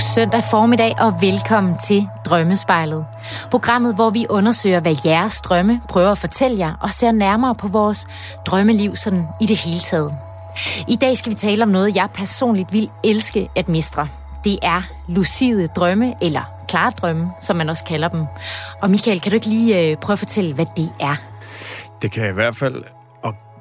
Søndag formiddag og velkommen til Drømmespejlet. Programmet, hvor vi undersøger, hvad jeres drømme prøver at fortælle jer, og ser nærmere på vores drømmeliv sådan i det hele taget. I dag skal vi tale om noget, jeg personligt vil elske at mestre. Det er lucide drømme, eller klare drømme, som man også kalder dem. Og Michael, kan du ikke lige øh, prøve at fortælle, hvad det er? Det kan jeg i hvert fald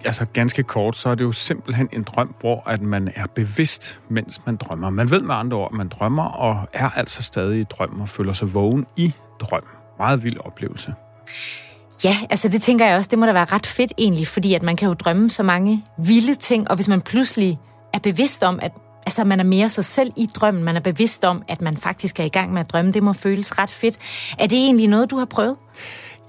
altså ganske kort, så er det jo simpelthen en drøm, hvor at man er bevidst, mens man drømmer. Man ved med andre ord, at man drømmer, og er altså stadig i drøm og føler sig vågen i drøm. Meget vild oplevelse. Ja, altså det tænker jeg også, det må da være ret fedt egentlig, fordi at man kan jo drømme så mange vilde ting, og hvis man pludselig er bevidst om, at altså, man er mere sig selv i drømmen, man er bevidst om, at man faktisk er i gang med at drømme, det må føles ret fedt. Er det egentlig noget, du har prøvet?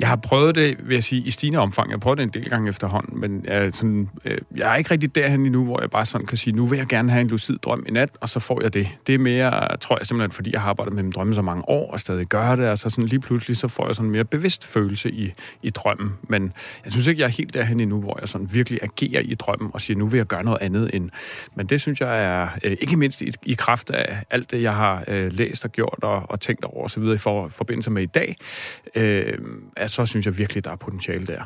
Jeg har prøvet det, vil jeg sige, i stigende omfang. Jeg har prøvet det en del gange efterhånden, men jeg, sådan, øh, jeg er ikke rigtig derhen endnu, hvor jeg bare sådan kan sige, nu vil jeg gerne have en lucid drøm i nat, og så får jeg det. Det er mere, tror jeg simpelthen, fordi jeg har arbejdet med min drømme så mange år, og stadig gør det, og så sådan lige pludselig, så får jeg sådan en mere bevidst følelse i, i drømmen. Men jeg synes ikke, jeg er helt derhen endnu, hvor jeg sådan virkelig agerer i drømmen og siger, nu vil jeg gøre noget andet end. Men det synes jeg er, øh, ikke mindst i, i kraft af alt det, jeg har øh, læst og gjort og, og tænkt over osv. i for, forbindelse med i dag, øh, så synes jeg virkelig, der er potentiale der.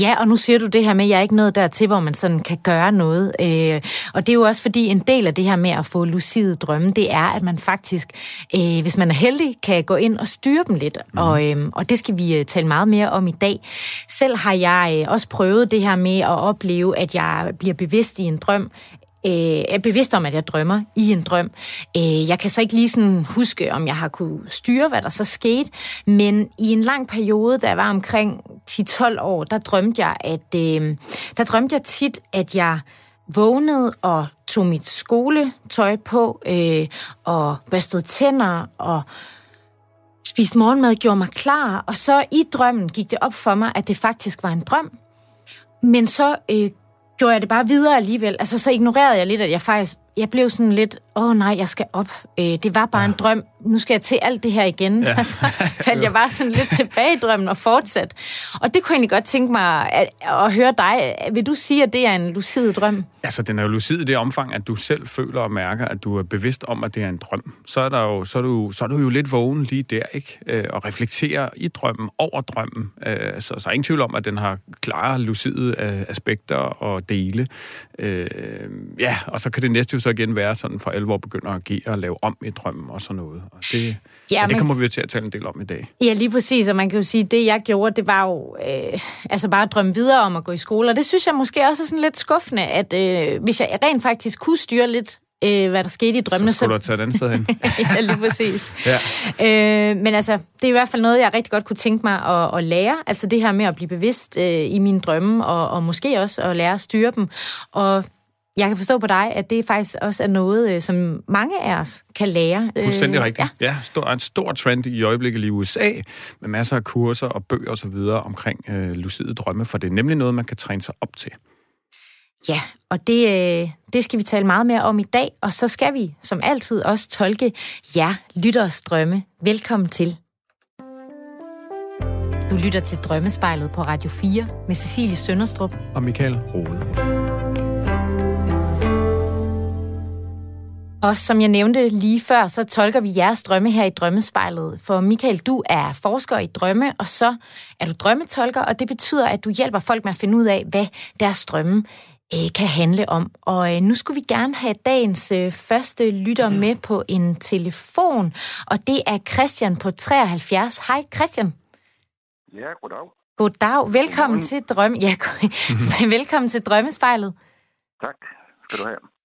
Ja, og nu siger du det her med, at jeg er ikke nået dertil, hvor man sådan kan gøre noget. Øh, og det er jo også fordi, en del af det her med at få lucide drømme, det er, at man faktisk, øh, hvis man er heldig, kan gå ind og styre dem lidt. Mm. Og, øh, og det skal vi øh, tale meget mere om i dag. Selv har jeg øh, også prøvet det her med at opleve, at jeg bliver bevidst i en drøm, øh, er bevidst om, at jeg drømmer i en drøm. Øh, jeg kan så ikke lige sådan huske, om jeg har kunne styre, hvad der så skete, men i en lang periode, da jeg var omkring 10-12 år, der drømte jeg, at øh, der drømte jeg tit, at jeg vågnede og tog mit skoletøj på øh, og børstede tænder og spiste morgenmad, gjorde mig klar, og så i drømmen gik det op for mig, at det faktisk var en drøm. Men så øh, gjorde jeg det bare videre alligevel. Altså, så ignorerede jeg lidt, at jeg faktisk jeg blev sådan lidt, åh oh, nej, jeg skal op. Øh, det var bare ja. en drøm. Nu skal jeg til alt det her igen. Ja. Og så faldt jeg bare sådan lidt tilbage i drømmen og fortsat. Og det kunne jeg egentlig godt tænke mig at, at høre dig. Vil du sige, at det er en lucid drøm? Altså, den er jo lucid i det omfang, at du selv føler og mærker, at du er bevidst om, at det er en drøm. Så er, der jo, så er, du, så er du jo lidt vågen lige der, ikke? Øh, og reflekterer i drømmen, over drømmen. Øh, så, så er ingen tvivl om, at den har klare, lucide øh, aspekter og dele. Ja, og så kan det næste jo så igen være sådan for alvor begynder at agere og lave om i drømmen og sådan noget. Og det, ja, ja, det kommer vi jo til at tale en del om i dag. Ja, lige præcis. Og man kan jo sige, at det jeg gjorde, det var jo øh, altså bare at drømme videre om at gå i skole. Og det synes jeg måske også er sådan lidt skuffende, at øh, hvis jeg rent faktisk kunne styre lidt øh, hvad der skete i drømmene. Så skulle så... du tage et andet sted hen. ja, lige præcis. ja. øh, men altså, det er i hvert fald noget, jeg rigtig godt kunne tænke mig at, at lære. Altså det her med at blive bevidst øh, i mine drømme, og, og måske også at lære at styre dem. Og jeg kan forstå på dig, at det faktisk også er noget, øh, som mange af os kan lære. Fuldstændig øh, rigtigt. Ja, ja er en stor trend i øjeblikket i USA, med masser af kurser og bøger osv. omkring øh, lucide drømme, for det er nemlig noget, man kan træne sig op til. Ja, og det, øh, det skal vi tale meget mere om i dag, og så skal vi som altid også tolke jer lytteres drømme. Velkommen til. Du lytter til Drømmespejlet på Radio 4 med Cecilie Sønderstrup og Michael Rode. Og som jeg nævnte lige før, så tolker vi jeres drømme her i Drømmespejlet. For Michael, du er forsker i drømme, og så er du drømmetolker, og det betyder, at du hjælper folk med at finde ud af, hvad deres drømme øh, kan handle om. Og øh, nu skulle vi gerne have dagens øh, første lytter med på en telefon, og det er Christian på 73. Hej Christian. Ja, goddag. Goddag. Velkommen til drømme. Ja, velkommen til Drømmespejlet. Tak skal du have.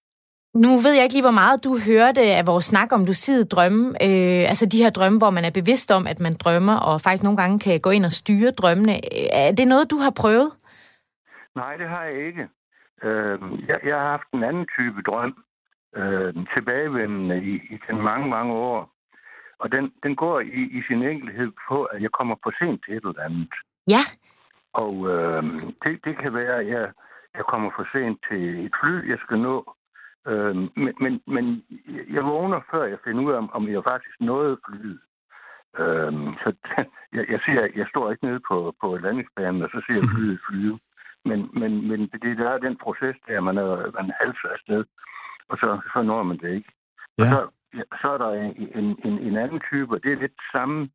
Nu ved jeg ikke lige, hvor meget du hørte af vores snak om lucide drømme. Øh, altså de her drømme, hvor man er bevidst om, at man drømmer, og faktisk nogle gange kan gå ind og styre drømmene. Er det noget, du har prøvet? Nej, det har jeg ikke. Øh, jeg, jeg har haft en anden type drøm, øh, tilbagevendende i, i den mange, mange år. Og den, den går i, i sin enkelhed på, at jeg kommer for sent til et eller andet. Ja. Og øh, det, det kan være, at jeg, jeg kommer for sent til et fly, jeg skal nå Øh, men, men, men jeg vågner, før jeg finder ud af, om jeg faktisk nåede flyet. Øh, så jeg, jeg, siger, jeg står ikke nede på, på landingsbanen, og så ser jeg flyet flyve. Men, men, men det der er den proces der, man er, man halser afsted, og så, så når man det ikke. Ja. Og så, så er der en, en, en anden type, og det er lidt samme,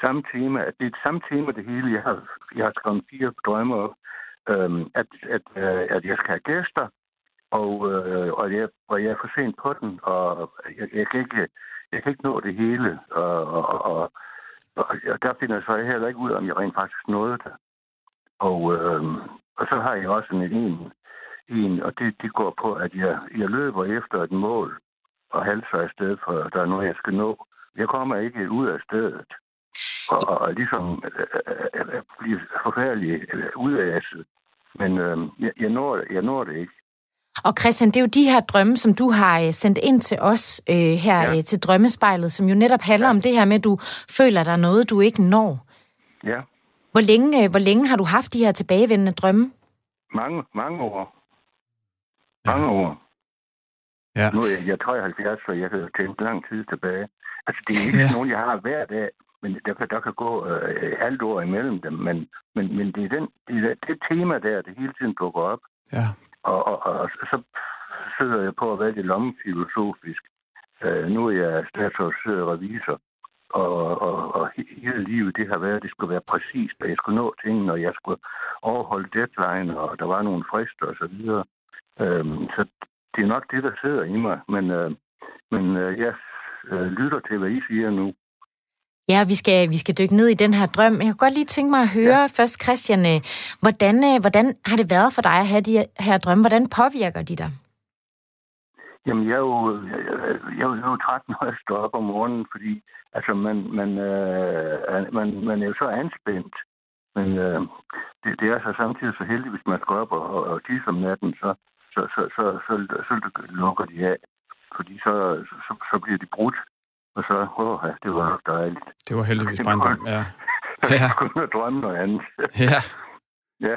samme tema. Det er et samme tema, det hele. Jeg har, jeg har skrevet fire drømme op. Øhm, at, at, øh, at jeg skal have gæster, og, øh, og, jeg, og jeg er for sent på den, og jeg, jeg, kan, ikke, jeg kan ikke nå det hele. Og, og, og, og der finder jeg så heller ikke ud, om jeg rent faktisk nåede det. Og, øh, og så har jeg også en, en, en og det, det går på, at jeg, jeg løber efter et mål og halser afsted, for der er noget, jeg skal nå. Jeg kommer ikke ud af stedet og, og ligesom øh, øh, øh, øh bliver forfærdelig øh, udasset. Men øh, jeg, jeg, når, jeg når det ikke. Og Christian, det er jo de her drømme, som du har sendt ind til os øh, her ja. øh, til Drømmespejlet, som jo netop handler ja. om det her med, at du føler, der er noget, du ikke når. Ja. Hvor længe, hvor længe har du haft de her tilbagevendende drømme? Mange, mange år. Mange ja. år. Ja. Nu er jeg, jeg er 73, så jeg kan tænke lang tid tilbage. Altså, det er ikke ja. nogen, jeg har hver dag, men der kan, der kan gå øh, halvt år imellem dem. Men, men, men det er den, det, er det tema der, det hele tiden dukker op. Ja. Og, og, og så sidder jeg på at være lidt lommefilosofisk. Øh, nu er jeg statsorganiseret revisor, og, og, og hele livet, det har været, at det skulle være præcist, at jeg skulle nå tingene, og jeg skulle overholde deadline, og der var nogle frister og så videre. Øhm, så det er nok det, der sidder i mig, men, øh, men øh, jeg øh, lytter til, hvad I siger nu. Ja, vi skal, vi skal dykke ned i den her drøm. Jeg kunne godt lige tænke mig at høre ja. først, Christian, øh, hvordan, øh, hvordan har det været for dig at have de her drømme? Hvordan påvirker de dig? Jamen, jeg er jo, jeg, jeg, jeg er jo træt, når jeg står op om morgenen, fordi altså, man, man, øh, man, man er jo så anspændt. Men øh, det, det er så samtidig så heldigt, hvis man skal op og, og, og tisse om natten, så, så, så, så, så, så, så lukker de af. Fordi så, så, så bliver de brudt. Og så, åh, ja, det var nok dejligt. Det var heldigvis bare en ja. Jeg kunne drømme noget andet. ja. Ja.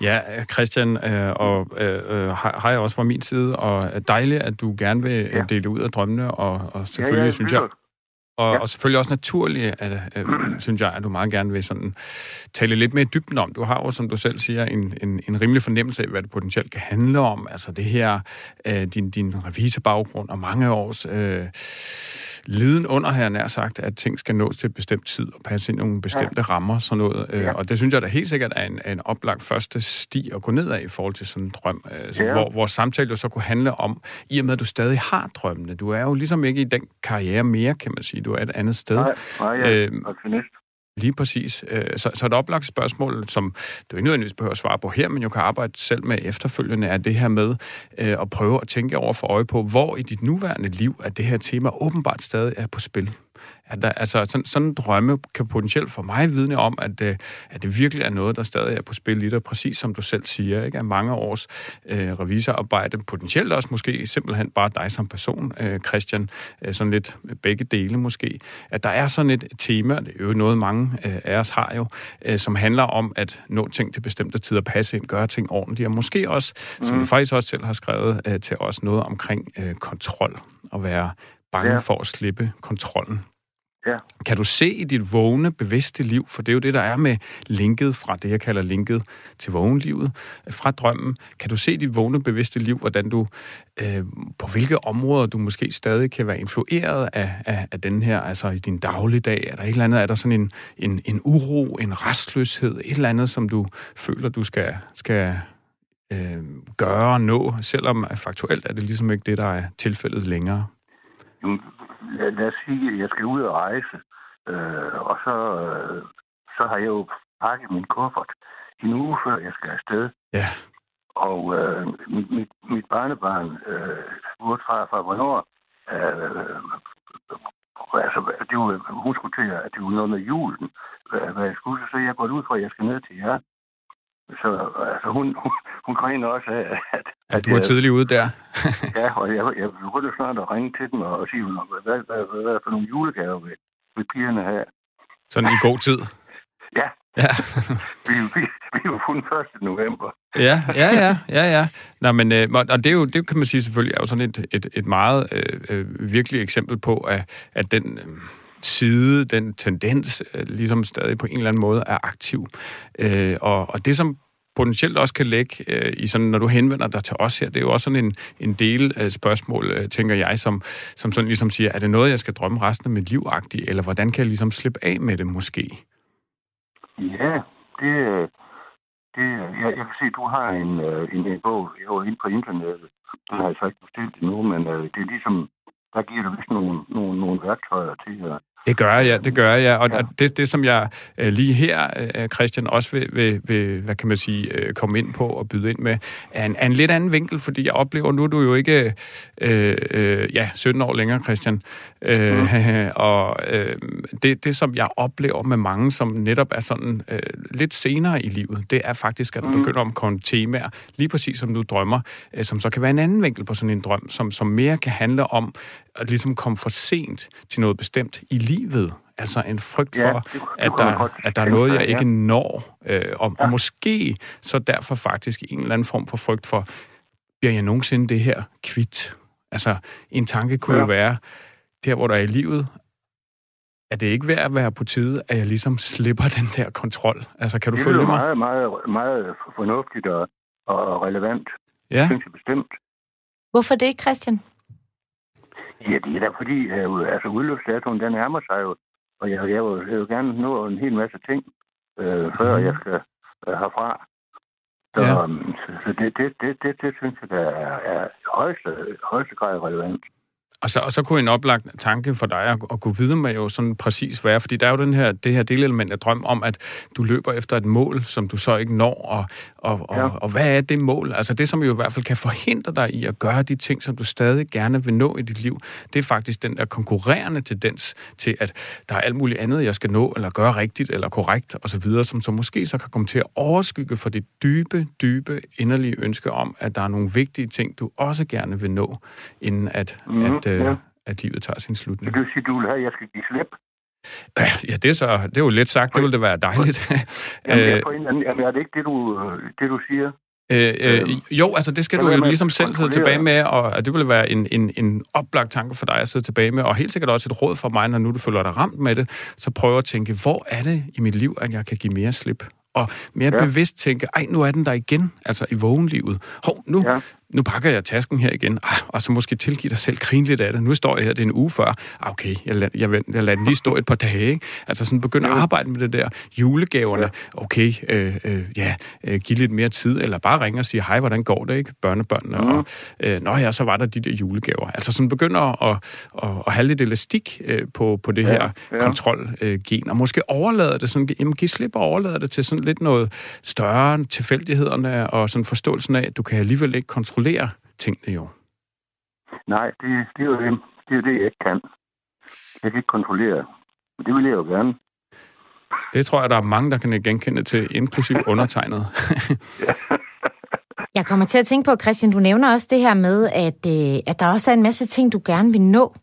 Ja, Christian, øh, og øh, øh har jeg også fra min side, og dejligt, at du gerne vil ja. dele ud af drømmene, og, og selvfølgelig ja, ja, synes jeg, og, ja. og selvfølgelig også naturligt, at, øh, synes jeg, at du meget gerne vil sådan tale lidt mere i dybden om. Du har jo, som du selv siger, en, en, en rimelig fornemmelse af, hvad det potentielt kan handle om. Altså det her, øh, din, din revisorbaggrund og mange års øh, liden under her nær sagt, at ting skal nås til en bestemt tid og passe ind i nogle bestemte ja. rammer, sådan noget. Øh, ja. Og det synes jeg da helt sikkert er en, en oplagt første sti at gå ned af i forhold til sådan en drøm, øh, så, ja. hvor vores samtale jo så kunne handle om, i og med at du stadig har drømmene. Du er jo ligesom ikke i den karriere mere, kan man sige. Du er et andet sted. Nej, nej ja. øh, Lige præcis. Øh, så, så et oplagt spørgsmål, som du ikke nødvendigvis behøver at svare på her, men jo kan arbejde selv med efterfølgende, er det her med øh, at prøve at tænke over for øje på, hvor i dit nuværende liv, at det her tema åbenbart stadig er på spil at der, altså, sådan, sådan en drømme kan potentielt for mig vidne om, at, øh, at det virkelig er noget, der stadig er på spil i dig, præcis som du selv siger, ikke? at mange års øh, revisorarbejde, potentielt også måske simpelthen bare dig som person, øh, Christian, øh, sådan lidt begge dele måske, at der er sådan et tema, det er jo noget mange øh, af os har jo, øh, som handler om at nå ting til bestemte tider, passe ind, gøre ting ordentligt, og måske også, mm. som du faktisk også selv har skrevet øh, til os, noget omkring øh, kontrol, og være bange ja. for at slippe kontrollen. Ja. Kan du se i dit vågne, bevidste liv, for det er jo det, der er med linket fra det, jeg kalder linket til vågenlivet, fra drømmen. Kan du se i dit vågne, bevidste liv, hvordan du, øh, på hvilke områder du måske stadig kan være influeret af, af, af den her, altså i din dagligdag? Er der et eller andet, er der sådan en, en, en uro, en restløshed, et eller andet, som du føler, du skal, skal øh, gøre og nå, selvom faktuelt er det ligesom ikke det, der er tilfældet længere? Lad, lad os sige, at jeg skal ud og rejse, øh, og så, øh, så har jeg jo pakket min kuffert en uge før jeg skal afsted. Ja. Og øh, mit, mit, mit barnebarn øh, spurgte fra, fra hvornår øh, altså, det var, hun skulle til, at det var noget med julen, hvad, hvad jeg skulle, så jeg går ud fra, at jeg skal ned til jer. Så altså, hun, hun, hun griner også af, at... At du er tidlig ude der. ja, og jeg, jeg begyndte snart at ringe til dem og sige, hvad, hvad, hvad, hvad for nogle julegaver vil, vil pigerne have. Sådan i god tid? Ja. ja. vi, vi, vi er jo kun 1. november. ja, ja, ja, ja, ja. Nå, men, øh, og det, er jo, det kan man sige selvfølgelig er jo sådan et, et, et meget øh, øh, virkelig eksempel på, at, at den... Øh, side, den tendens, øh, ligesom stadig på en eller anden måde er aktiv. Øh, og, og det, som potentielt også kan lægge øh, i sådan, når du henvender dig til os her, det er jo også sådan en, en del af spørgsmål, øh, tænker jeg, som, som sådan ligesom siger, er det noget, jeg skal drømme resten af mit liv eller hvordan kan jeg ligesom slippe af med det måske? Ja, det, det jeg, jeg kan se, du har en, øh, en, en bog jo inde på internettet. Den har jeg så ikke bestilt endnu, men øh, det er ligesom, der giver du vist nogle, nogle, nogle værktøjer til at, det gør jeg, det gør jeg. Og ja. det, det, som jeg øh, lige her, øh, Christian, også vil, vil, vil, hvad kan man sige, øh, komme ind på og byde ind med, er en, er en lidt anden vinkel, fordi jeg oplever, nu er du jo ikke øh, øh, ja, 17 år længere, Christian. Øh, mm. og øh, det, det, som jeg oplever med mange, som netop er sådan øh, lidt senere i livet, det er faktisk, at der mm. begynder at komme temaer, lige præcis som du drømmer, øh, som så kan være en anden vinkel på sådan en drøm, som, som mere kan handle om at ligesom komme for sent til noget bestemt i livet. Altså en frygt for, ja, det, det at, der, at der er noget, jeg ikke når. Øh, og, ja. og måske så derfor faktisk en eller anden form for frygt for, bliver jeg nogensinde det her kvit? Altså en tanke kunne ja. jo være, der hvor der er i livet, er det ikke værd at være på tide, at jeg ligesom slipper den der kontrol? Altså, kan du det følge mig? Det er meget, meget, meget fornuftigt og, og relevant. Ja. Det synes jeg bestemt. Hvorfor det, Christian? Ja, det er da fordi, øh, altså udløbsdatoen, den nærmer sig jo, og jeg, jeg, vil, jeg vil gerne nå en hel masse ting, øh, før mm. jeg skal øh, herfra. Så, ja. um, så det, det, det, det, det synes jeg, der er, er højeste, højeste grad relevant. Og så, og så kunne en oplagt tanke for dig at, at gå videre med jo sådan præcis være, fordi der er jo den her, det her delelement af drøm om, at du løber efter et mål, som du så ikke når, og, og, ja. og, og hvad er det mål? Altså det, som jo i hvert fald kan forhindre dig i at gøre de ting, som du stadig gerne vil nå i dit liv, det er faktisk den der konkurrerende tendens til, at der er alt muligt andet, jeg skal nå, eller gøre rigtigt, eller korrekt, osv., som så måske så kan komme til at overskygge for det dybe, dybe, inderlige ønske om, at der er nogle vigtige ting, du også gerne vil nå, inden at, mm. at at, ja. at livet tager sin slutning. Det vil sige, du vil have, at jeg skal give slip? Ja, det er, så, det er jo lidt sagt. Det ville det være dejligt. Jamen, jeg øh, en jamen, er det ikke det, du, det, du siger? Øh, øh, øhm, jo, altså det skal du jo ligesom selv sidde tilbage med, og det vil være en, en, en oplagt tanke for dig at sidde tilbage med, og helt sikkert også et råd for mig, når nu du føler dig ramt med det, så prøv at tænke, hvor er det i mit liv, at jeg kan give mere slip? Og mere ja. bevidst tænke, ej, nu er den der igen, altså i vågenlivet. Hov, nu, ja nu pakker jeg tasken her igen, ah, og så måske tilgive dig selv grine lidt af det. Nu står jeg her, det er en uge før. Ah, okay, jeg lader, jeg, jeg lader den lige stå et par dage. Ikke? Altså sådan begynde at arbejde med det der. Julegaverne, okay, øh, øh, ja, øh, give lidt mere tid, eller bare ringe og sige, hej, hvordan går det, ikke? Børnebørnene, mm. og øh, nå ja, så var der de der julegaver. Altså sådan begynder at, at, at have lidt elastik øh, på, på det ja, her ja. kontrolgen, øh, og måske overlade det sådan, jamen give slip og overlade det til sådan lidt noget større tilfældighederne, og sådan forståelsen af, at du kan alligevel ikke kontrollere tingene jo. Nej, det, det, er jo det, det er det, jeg ikke kan. Jeg kan ikke kontrollere. Men det vil jeg jo gerne. Det tror jeg, der er mange, der kan genkende til, inklusiv undertegnet. Jeg kommer til at tænke på, Christian, du nævner også det her med, at, øh, at der også er en masse ting, du gerne vil nå.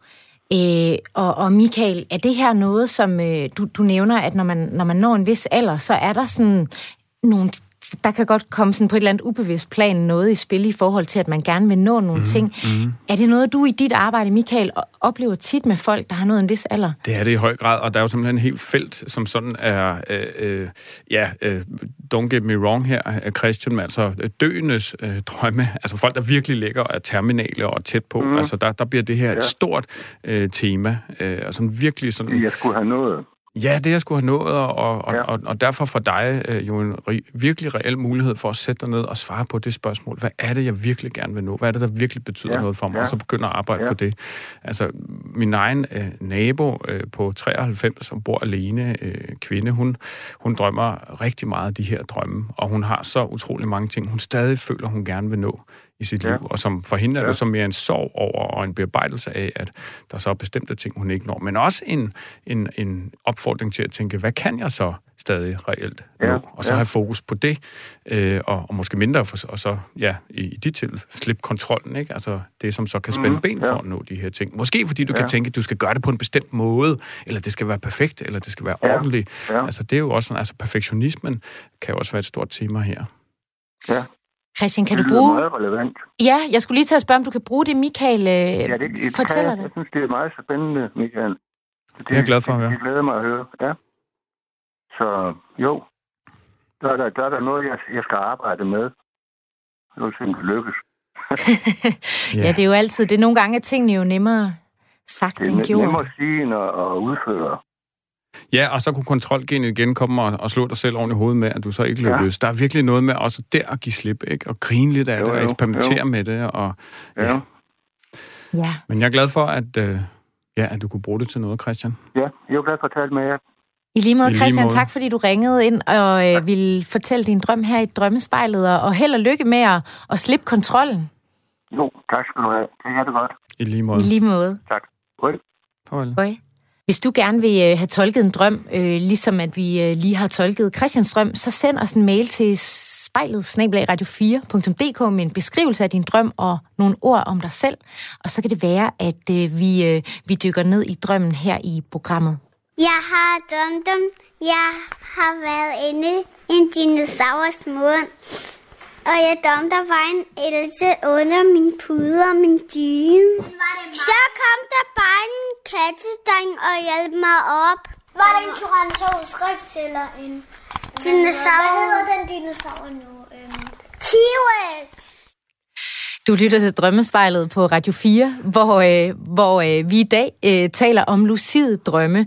Øh, og, og Michael, er det her noget, som øh, du, du nævner, at når man, når man når en vis alder, så er der sådan nogle der kan godt komme sådan på et eller andet ubevidst plan noget i spil i forhold til, at man gerne vil nå nogle mm, ting. Mm. Er det noget, du i dit arbejde, Michael, oplever tit med folk, der har nået en vis alder? Det er det i høj grad, og der er jo simpelthen en helt felt, som sådan er, øh, øh, ja, øh, don't get me wrong her, Christian, men altså døendes øh, drømme, altså folk, der virkelig ligger og er terminale og tæt på, mm. altså der, der bliver det her ja. et stort øh, tema, øh, og sådan virkelig sådan... Jeg skulle have nået. Ja, det jeg skulle have nået, og, og, ja. og, og derfor for dig øh, jo en re- virkelig reel mulighed for at sætte dig ned og svare på det spørgsmål. Hvad er det, jeg virkelig gerne vil nå? Hvad er det, der virkelig betyder ja. noget for mig? Ja. Og så begynder at arbejde ja. på det. Altså, min egen øh, nabo øh, på 93, som bor alene, øh, kvinde, hun, hun drømmer rigtig meget af de her drømme, og hun har så utrolig mange ting, hun stadig føler, hun gerne vil nå i sit ja. liv, og som for hende er ja. det så mere en sorg over og en bearbejdelse af, at der så er bestemte ting, hun ikke når. Men også en, en, en opfordring til at tænke, hvad kan jeg så stadig reelt ja. nå? Og så ja. have fokus på det, øh, og, og måske mindre, for, og så ja, i, i dit til slip kontrollen, ikke? Altså det, som så kan spænde mm, ben ja. for at nå de her ting. Måske fordi du ja. kan tænke, at du skal gøre det på en bestemt måde, eller det skal være perfekt, eller det skal være ja. ordentligt. Ja. Altså det er jo også sådan, altså perfektionismen kan jo også være et stort tema her. Ja. Christian, kan det du bruge... Det er meget relevant. Ja, jeg skulle lige til at spørge, om du kan bruge det, Michael øh, ja, det, det fortæller kan, det. Jeg synes, det er meget spændende, Michael. Det, det er jeg glad for at høre. Det, det glæder mig at høre, ja. Så jo. der er der, der, er der noget, jeg, jeg skal arbejde med. Nu synes det lykkes. ja, det er jo altid, det er nogle gange, at tingene er jo nemmere sagt det er end gjort. nemmere at sige end at udføre. Ja, og så kunne kontrolgenet igen komme og, og slå dig selv oven i hovedet med, at du så ikke løb ja. løs. Der er virkelig noget med også der at give slip, ikke? Og grine lidt af Jo, det, og eksperimentere jo. med det. Og, Ja, Ja. men jeg er glad for, at, øh, ja, at du kunne bruge det til noget, Christian. ja. jeg er glad for at tale med jer. I lige måde, I lige Christian, måde. tak fordi du ringede ind og øh, ville fortælle din drøm her i drømmespejlet, og, og held og lykke med at, at slippe kontrollen. Jo, tak skal du have. Det er det godt. I lige I måde. lige måde. Tak. Hej. Farvel. Hvis du gerne vil øh, have tolket en drøm, øh, ligesom at vi øh, lige har tolket Christians drøm, så send os en mail til spejlet radio4.dk med en beskrivelse af din drøm og nogle ord om dig selv. Og så kan det være, at øh, vi, øh, vi dykker ned i drømmen her i programmet. Jeg har drømt om, jeg har været inde i en dinosaurs mund. Og jeg drømte, der var en else under min pude og min dyne. Så kom der bare en kattedreng og hjalp mig op. Var det en Tyrannosaurus rex eller en... Dinosaur. Hvad hedder den dinosaur nu? Øhm, T-Rex. Du lytter til Drømmespejlet på Radio 4, hvor, øh, hvor øh, vi i dag øh, taler om lucide drømme.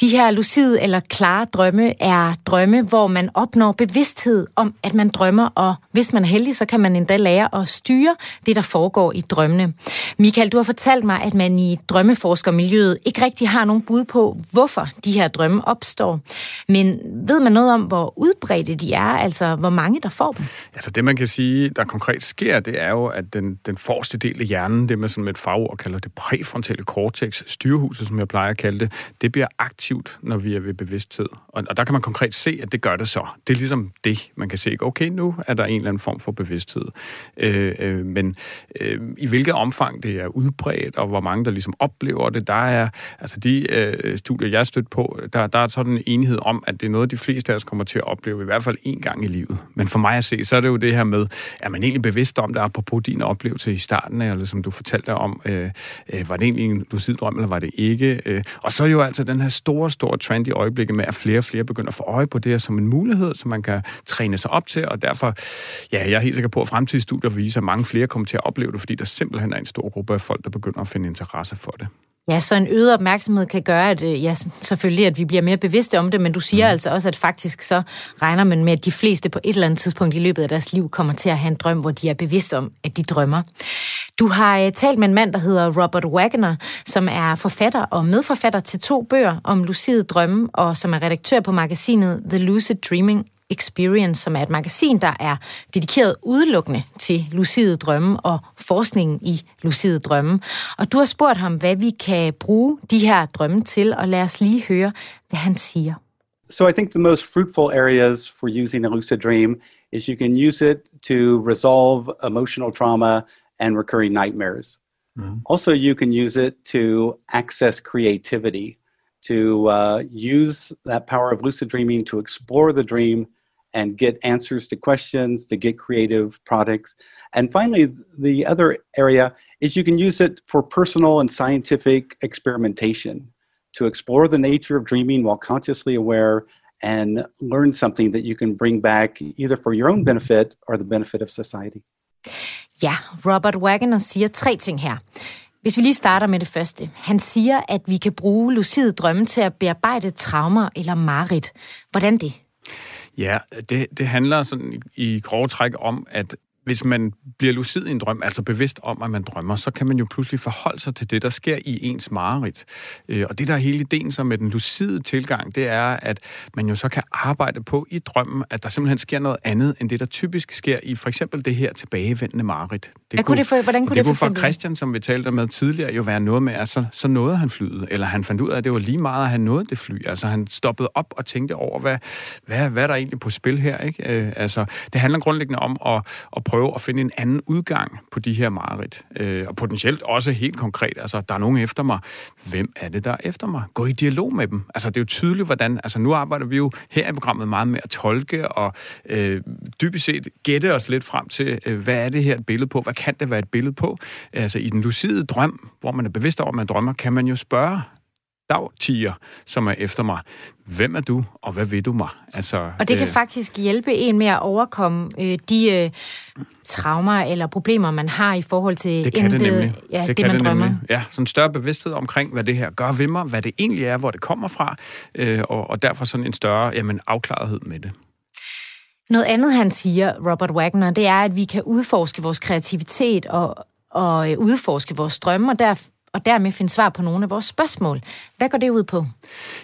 De her lucide eller klare drømme er drømme, hvor man opnår bevidsthed om, at man drømmer, og hvis man er heldig, så kan man endda lære at styre det, der foregår i drømmene. Michael, du har fortalt mig, at man i drømmeforskermiljøet ikke rigtig har nogen bud på, hvorfor de her drømme opstår. Men ved man noget om, hvor udbredte de er, altså hvor mange der får dem? Altså det, man kan sige, der konkret sker, det er jo, at den, den forreste del af hjernen, det man sådan med et fagord kalder det præfrontale cortex, styrehuset, som jeg plejer at kalde det, det bliver aktivt, når vi er ved bevidsthed. Og, og der kan man konkret se, at det gør det så. Det er ligesom det, man kan se. Okay, nu er der en eller anden form for bevidsthed. Øh, øh, men øh, i hvilket omfang det er udbredt, og hvor mange der ligesom oplever det, der er, altså de øh, studier, jeg stødt på, der, der er sådan en enighed om, at det er noget, de fleste af os kommer til at opleve, i hvert fald en gang i livet. Men for mig at se, så er det jo det her med, er man egentlig bevidst om det, apropos din oplevelse i starten, eller som du fortalte om, øh, øh, var det egentlig en lucid drøm, eller var det ikke? Øh, og så er jo altså den her store, store trend i øjeblikket med, at flere og flere begynder at få øje på det her som en mulighed, som man kan træne sig op til, og derfor, ja, jeg er helt sikker på, at fremtidige studier viser, at mange flere kommer til at opleve det, fordi der simpelthen er en stor gruppe af folk, der begynder at finde interesse for det. Ja, så en øget opmærksomhed kan gøre, at øh, ja, selvfølgelig, at vi bliver mere bevidste om det, men du siger mm. altså også, at faktisk så regner man med, at de fleste på et eller andet tidspunkt i løbet af deres liv kommer til at have en drøm, hvor de er bevidste om, at de drømmer. Du har uh, talt med en mand, der hedder Robert Wagner, som er forfatter og medforfatter til to bøger om lucide drømme, og som er redaktør på magasinet The Lucid Dreaming Experience, som er et magasin, der er dedikeret udelukkende til lucide drømme og forskningen i lucide drømme. Og du har spurgt ham, hvad vi kan bruge de her drømme til, og lad os lige høre, hvad han siger. So I think the most fruitful areas for using a lucid dream is you can use it to resolve emotional trauma and recurring nightmares. Also, you can use it to access creativity, to uh, use that power of lucid dreaming to explore the dream and get answers to questions, to get creative products. And finally, the other area is you can use it for personal and scientific experimentation to explore the nature of dreaming while consciously aware and learn something that you can bring back either for your own benefit or the benefit of society. Ja, Robert Wagner siger tre ting her. Hvis vi lige starter med det første. Han siger, at vi kan bruge lucide drømme til at bearbejde traumer eller mareridt. Hvordan det? Ja, det, det handler sådan i, i grove træk om, at hvis man bliver lucid i en drøm, altså bevidst om, at man drømmer, så kan man jo pludselig forholde sig til det, der sker i ens mareridt. Øh, Og det, der er hele ideen så med den lucide tilgang, det er, at man jo så kan arbejde på i drømmen, at der simpelthen sker noget andet, end det, der typisk sker i for eksempel det her tilbagevendende mareridt. Det Hvad kunne det for- hvordan kunne det det for kunne for Christian, som vi talte med tidligere, jo være noget med, at så, så nåede han flyet, eller han fandt ud af, at det var lige meget, at han nåede det fly. Altså han stoppede op og tænkte over, hvad, hvad, hvad er der egentlig på spil her? Ikke? Øh, altså, det handler grundlæggende om at, at prøve at finde en anden udgang på de her mareridt. Øh, og potentielt også helt konkret, altså der er nogen efter mig. Hvem er det, der er efter mig? Gå i dialog med dem. Altså det er jo tydeligt, hvordan... Altså nu arbejder vi jo her i programmet meget med at tolke og øh, dybest set gætte os lidt frem til, øh, hvad er det her et billede på? Hvad kan det være et billede på? Altså i den lucide drøm, hvor man er bevidst over, at man drømmer, kan man jo spørge dagtiger, som er efter mig. Hvem er du, og hvad vil du mig? Altså, og det kan øh, faktisk hjælpe en med at overkomme øh, de øh, traumer eller problemer, man har i forhold til det kan det, nemlig. Ja, det, det kan man det drømmer. Nemlig. Ja, sådan en større bevidsthed omkring, hvad det her gør ved mig, hvad det egentlig er, hvor det kommer fra, øh, og, og derfor sådan en større jamen, afklarethed med det. Noget andet, han siger, Robert Wagner, det er, at vi kan udforske vores kreativitet og, og øh, udforske vores drømme, og, der, og dermed finde svar på nogle af vores spørgsmål. Hvad går det ud på?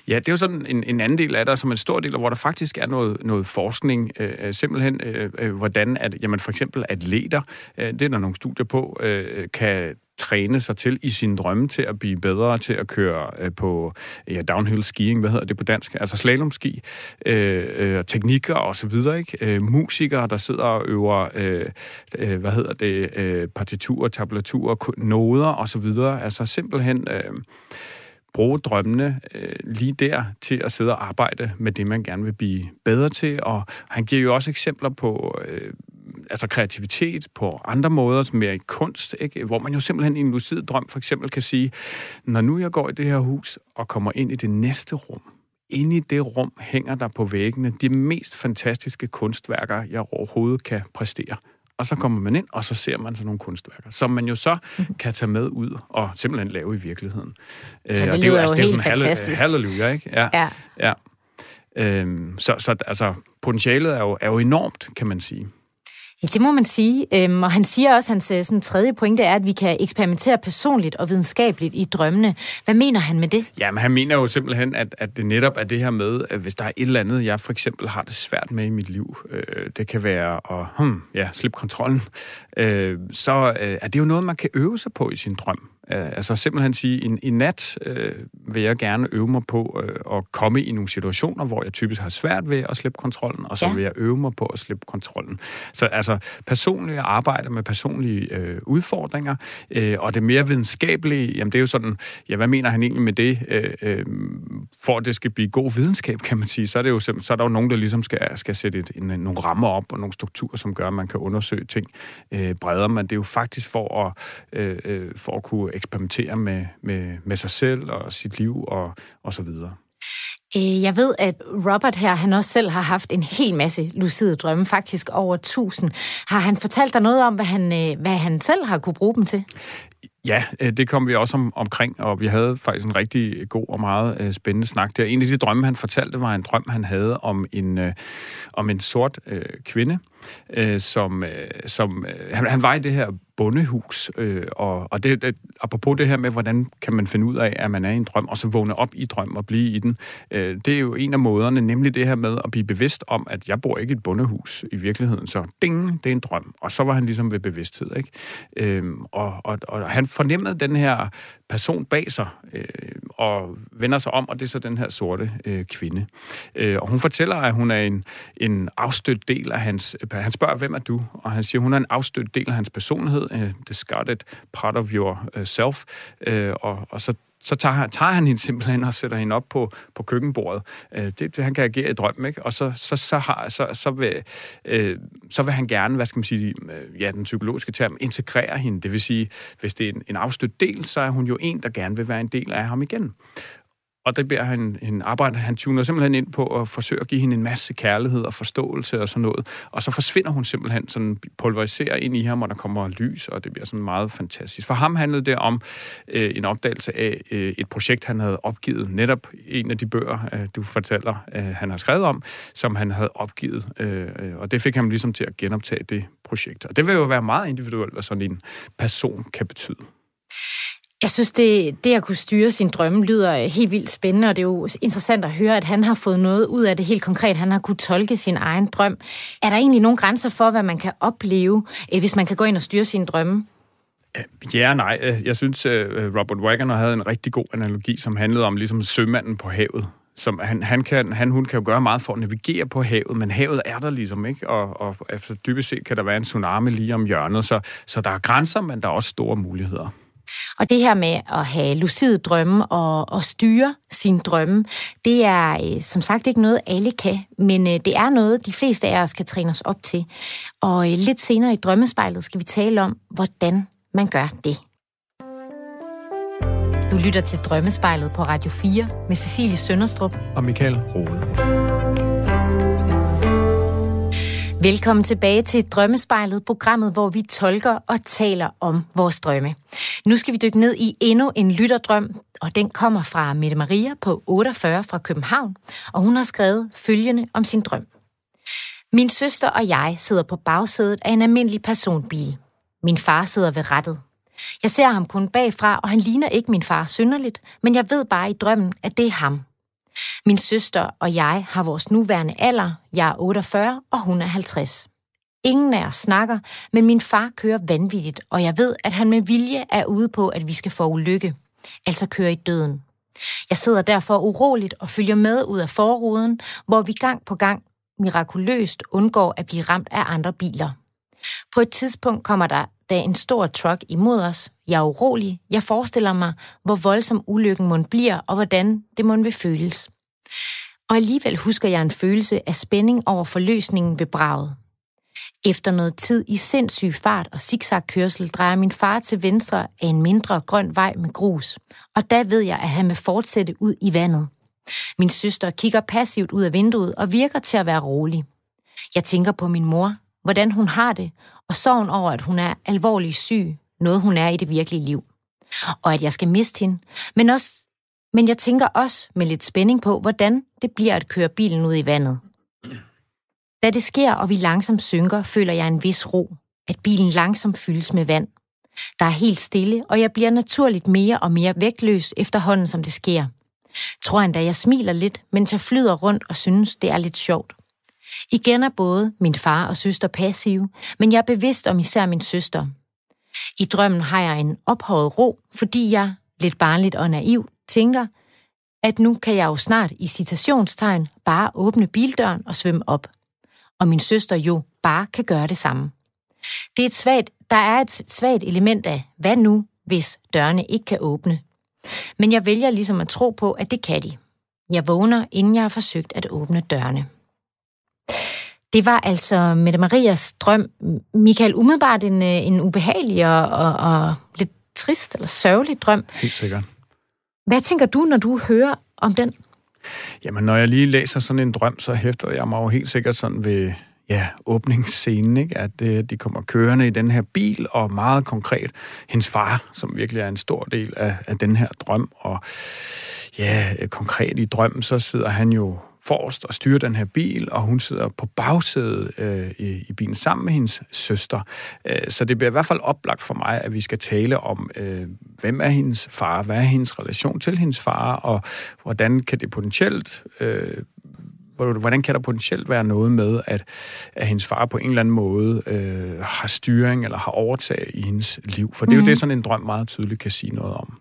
Ja, det er jo sådan en, en anden del af det, som en stor del, hvor der faktisk er noget, noget forskning. Øh, øh, simpelthen, øh, øh, hvordan at, jamen for eksempel atleter, øh, det er der nogle studier på, øh, kan træne sig til i sin drømme til at blive bedre til at køre øh, på ja, downhill skiing, hvad hedder det på dansk? Altså slalomski, øh, øh, teknikker og så videre, ikke? Øh, musikere, der sidder og øver, øh, øh, hvad hedder det, øh, partiturer, tablaturer, noder og så videre. Altså simpelthen... Øh, bruge drømmene øh, lige der til at sidde og arbejde med det, man gerne vil blive bedre til. Og han giver jo også eksempler på øh, altså kreativitet på andre måder, som mere i kunst, ikke? hvor man jo simpelthen i en lucid drøm for eksempel kan sige, når nu jeg går i det her hus og kommer ind i det næste rum, inde i det rum hænger der på væggene de mest fantastiske kunstværker, jeg overhovedet kan præstere. Og så kommer man ind, og så ser man sådan nogle kunstværker, som man jo så mhm. kan tage med ud og simpelthen lave i virkeligheden. Så det, øh, det lyder jo, altså, jo helt fantastisk. Halleluja, ikke? Ja. ja. ja. Øhm, så, så altså, potentialet er jo, er jo enormt, kan man sige. Det må man sige. Øhm, og han siger også, hans øh, sådan, tredje pointe er, at vi kan eksperimentere personligt og videnskabeligt i drømmene. Hvad mener han med det? Ja, men han mener jo simpelthen, at, at det netop er det her med, at hvis der er et eller andet, jeg for eksempel har det svært med i mit liv, øh, det kan være at hmm, ja, slippe kontrollen, øh, så øh, er det jo noget, man kan øve sig på i sin drøm. Uh, altså simpelthen sige, i, i nat uh, vil jeg gerne øve mig på uh, at komme i nogle situationer, hvor jeg typisk har svært ved at slippe kontrollen, og så ja. vil jeg øve mig på at slippe kontrollen. Så altså personlige arbejde med personlige uh, udfordringer, uh, og det mere videnskabelige, jamen det er jo sådan, ja, hvad mener han egentlig med det? Uh, uh, for at det skal blive god videnskab, kan man sige, så er, det jo, så er der jo nogen, der ligesom skal, skal sætte et, en, nogle rammer op og nogle strukturer, som gør, at man kan undersøge ting uh, bredere, men det er jo faktisk for at, uh, uh, for at kunne eksperimentere med, med, med sig selv og sit liv og, og så videre. Øh, jeg ved, at Robert her, han også selv har haft en hel masse lucide drømme, faktisk over 1000. Har han fortalt dig noget om, hvad han, øh, hvad han selv har kunne bruge dem til? Ja, øh, det kom vi også om, omkring, og vi havde faktisk en rigtig god og meget spændende snak der. En af de drømme, han fortalte, var en drøm, han havde om en, om en sort øh, kvinde, øh, som, øh, som øh, han, han var i det her bondehus, øh, og, og det, det, apropos det her med, hvordan kan man finde ud af, at man er i en drøm, og så vågne op i drøm og blive i den, øh, det er jo en af måderne, nemlig det her med at blive bevidst om, at jeg bor ikke i et bondehus i virkeligheden, så ding, det er en drøm. Og så var han ligesom ved bevidsthed, ikke? Øh, og, og, og han fornemmede den her person bag sig, øh, og vender sig om, og det er så den her sorte øh, kvinde. Øh, og hun fortæller, at hun er en, en afstødt del af hans... Øh, han spørger, hvem er du? Og han siger, hun er en afstødt del af hans personlighed, øh, discarded part of your Øh, self. Øh, og, og så så tager, tager han hende simpelthen og sætter hende op på, på køkkenbordet. Øh, det, han kan agere i drøm, ikke? Og så, så, så, har, så, så, vil, øh, så vil han gerne, hvad skal man sige, øh, ja, den psykologiske term, integrere hende. Det vil sige, hvis det er en, en afstødt del, så er hun jo en, der gerne vil være en del af ham igen og det bliver han en arbejder. Han tuner simpelthen ind på at forsøge at give hende en masse kærlighed og forståelse og sådan noget. Og så forsvinder hun simpelthen sådan pulveriserer ind i ham, og der kommer lys, og det bliver sådan meget fantastisk. For ham handlede det om øh, en opdagelse af øh, et projekt, han havde opgivet. Netop en af de bøger, øh, du fortæller, øh, han har skrevet om, som han havde opgivet. Øh, og det fik ham ligesom til at genoptage det projekt. Og det vil jo være meget individuelt, hvad sådan en person kan betyde. Jeg synes, det, det at kunne styre sin drømme lyder øh, helt vildt spændende, og det er jo interessant at høre, at han har fået noget ud af det helt konkret. Han har kunne tolke sin egen drøm. Er der egentlig nogle grænser for, hvad man kan opleve, øh, hvis man kan gå ind og styre sin drømme? Øh, ja nej. Jeg synes, Robert Wagner havde en rigtig god analogi, som handlede om ligesom sømanden på havet. Som han, han, kan, han, hun kan jo gøre meget for at navigere på havet, men havet er der ligesom ikke, og, og efter dybest set kan der være en tsunami lige om hjørnet, så, så der er grænser, men der er også store muligheder. Og det her med at have lucide drømme og, og styre sin drømme, det er øh, som sagt ikke noget, alle kan, men øh, det er noget, de fleste af os kan træne os op til. Og øh, lidt senere i drømmespejlet skal vi tale om, hvordan man gør det. Du lytter til Drømmespejlet på Radio 4 med Cecilie Sønderstrup og Michael Rode. Velkommen tilbage til Drømmespejlet, programmet, hvor vi tolker og taler om vores drømme. Nu skal vi dykke ned i endnu en lytterdrøm, og den kommer fra Mette Maria på 48 fra København, og hun har skrevet følgende om sin drøm. Min søster og jeg sidder på bagsædet af en almindelig personbil. Min far sidder ved rattet. Jeg ser ham kun bagfra, og han ligner ikke min far synderligt, men jeg ved bare i drømmen, at det er ham. Min søster og jeg har vores nuværende alder. Jeg er 48, og hun er 50. Ingen af os snakker, men min far kører vanvittigt, og jeg ved, at han med vilje er ude på, at vi skal få ulykke. Altså køre i døden. Jeg sidder derfor uroligt og følger med ud af forruden, hvor vi gang på gang mirakuløst undgår at blive ramt af andre biler. På et tidspunkt kommer der da en stor truck imod os. Jeg er urolig. Jeg forestiller mig, hvor voldsom ulykken må bliver, og hvordan det må vil føles. Og alligevel husker jeg en følelse af spænding over forløsningen ved braget. Efter noget tid i sindssyg fart og zigzagkørsel drejer min far til venstre af en mindre grøn vej med grus, og da ved jeg, at han vil fortsætte ud i vandet. Min søster kigger passivt ud af vinduet og virker til at være rolig. Jeg tænker på min mor, hvordan hun har det, og sorgen over, at hun er alvorligt syg, noget hun er i det virkelige liv. Og at jeg skal miste hende, men, også, men jeg tænker også med lidt spænding på, hvordan det bliver at køre bilen ud i vandet. Da det sker, og vi langsomt synker, føler jeg en vis ro, at bilen langsomt fyldes med vand. Der er helt stille, og jeg bliver naturligt mere og mere vægtløs efterhånden, som det sker. Tror endda, jeg smiler lidt, mens jeg flyder rundt og synes, det er lidt sjovt. Igen er både min far og søster passive, men jeg er bevidst om især min søster. I drømmen har jeg en ophøjet ro, fordi jeg, lidt barnligt og naiv, tænker, at nu kan jeg jo snart i citationstegn bare åbne bildøren og svømme op. Og min søster jo bare kan gøre det samme. Det er et svagt, der er et svagt element af, hvad nu, hvis dørene ikke kan åbne. Men jeg vælger ligesom at tro på, at det kan de. Jeg vågner, inden jeg har forsøgt at åbne dørene. Det var altså Mette Marias drøm. Michael, umiddelbart en, øh, en ubehagelig og, og, og lidt trist eller sørgelig drøm. Helt sikkert. Hvad tænker du, når du hører om den? Jamen, når jeg lige læser sådan en drøm, så hæfter jeg mig jo helt sikkert sådan ved ja, åbningsscenen, ikke? at øh, de kommer kørende i den her bil, og meget konkret hendes far, som virkelig er en stor del af, af den her drøm, og ja, konkret i drømmen, så sidder han jo forrest og styrer den her bil, og hun sidder på bagsædet øh, i, i bilen sammen med hendes søster. Øh, så det bliver i hvert fald oplagt for mig, at vi skal tale om, øh, hvem er hendes far, hvad er hendes relation til hendes far, og hvordan kan det potentielt øh, hvordan kan der potentielt være noget med, at, at hendes far på en eller anden måde øh, har styring eller har overtaget i hendes liv? For det er jo mm. det, sådan en drøm meget tydeligt kan sige noget om.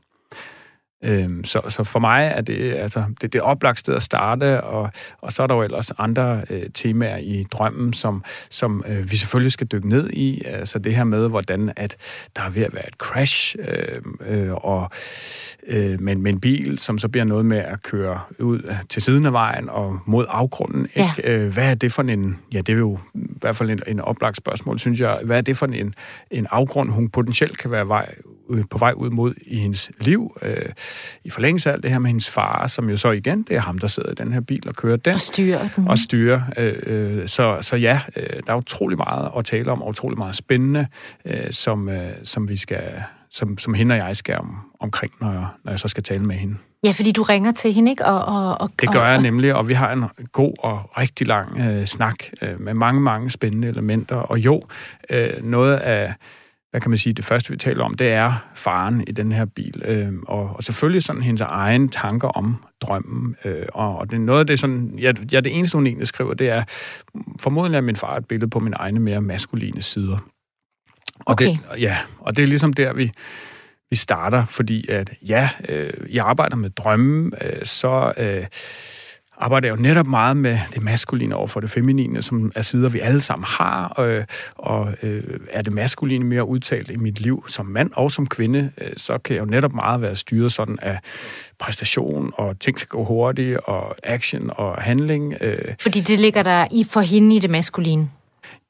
Øhm, så, så for mig er det altså det, det oplagt sted at starte, og, og så er der jo ellers andre øh, temaer i drømmen, som, som øh, vi selvfølgelig skal dykke ned i. Altså det her med, hvordan at der er ved at være et crash, øh, øh, og øh, med, med en bil, som så bliver noget med at køre ud til siden af vejen og mod afgrunden. Ikke? Ja. Øh, hvad er det for en, ja det er jo i hvert fald en, en oplagt spørgsmål, synes jeg. Hvad er det for en, en afgrund, hun potentielt kan være vej, på vej ud mod i hendes liv? Øh, i forlængelse af alt det her med hendes far, som jo så igen, det er ham, der sidder i den her bil og kører den. Og styrer den. Og styrer. Øh, øh, så, så ja, øh, der er utrolig meget at tale om, og utrolig meget spændende, øh, som, øh, som vi skal som, som hende og jeg skal om, omkring, når jeg, når jeg så skal tale med hende. Ja, fordi du ringer til hende, ikke? Og, og, og, det gør jeg nemlig, og vi har en god og rigtig lang øh, snak øh, med mange, mange spændende elementer. Og jo, øh, noget af hvad kan man sige, det første, vi taler om, det er faren i den her bil. Øh, og, og selvfølgelig sådan hendes egen tanker om drømmen. Øh, og, og det er noget af det sådan, ja, ja, det eneste, hun egentlig skriver, det er, formodentlig er min far et billede på min egne mere maskuline sider. Og okay. Det, ja, og det er ligesom der, vi, vi starter, fordi at ja, øh, jeg arbejder med drømme, øh, så... Øh, arbejder jeg jo netop meget med det maskuline over for det feminine, som er sider, vi alle sammen har, øh, og øh, er det maskuline mere udtalt i mit liv som mand og som kvinde, øh, så kan jeg jo netop meget være styret sådan af præstation, og ting skal gå hurtigt, og action og handling. Øh. Fordi det ligger der i for hende i det maskuline?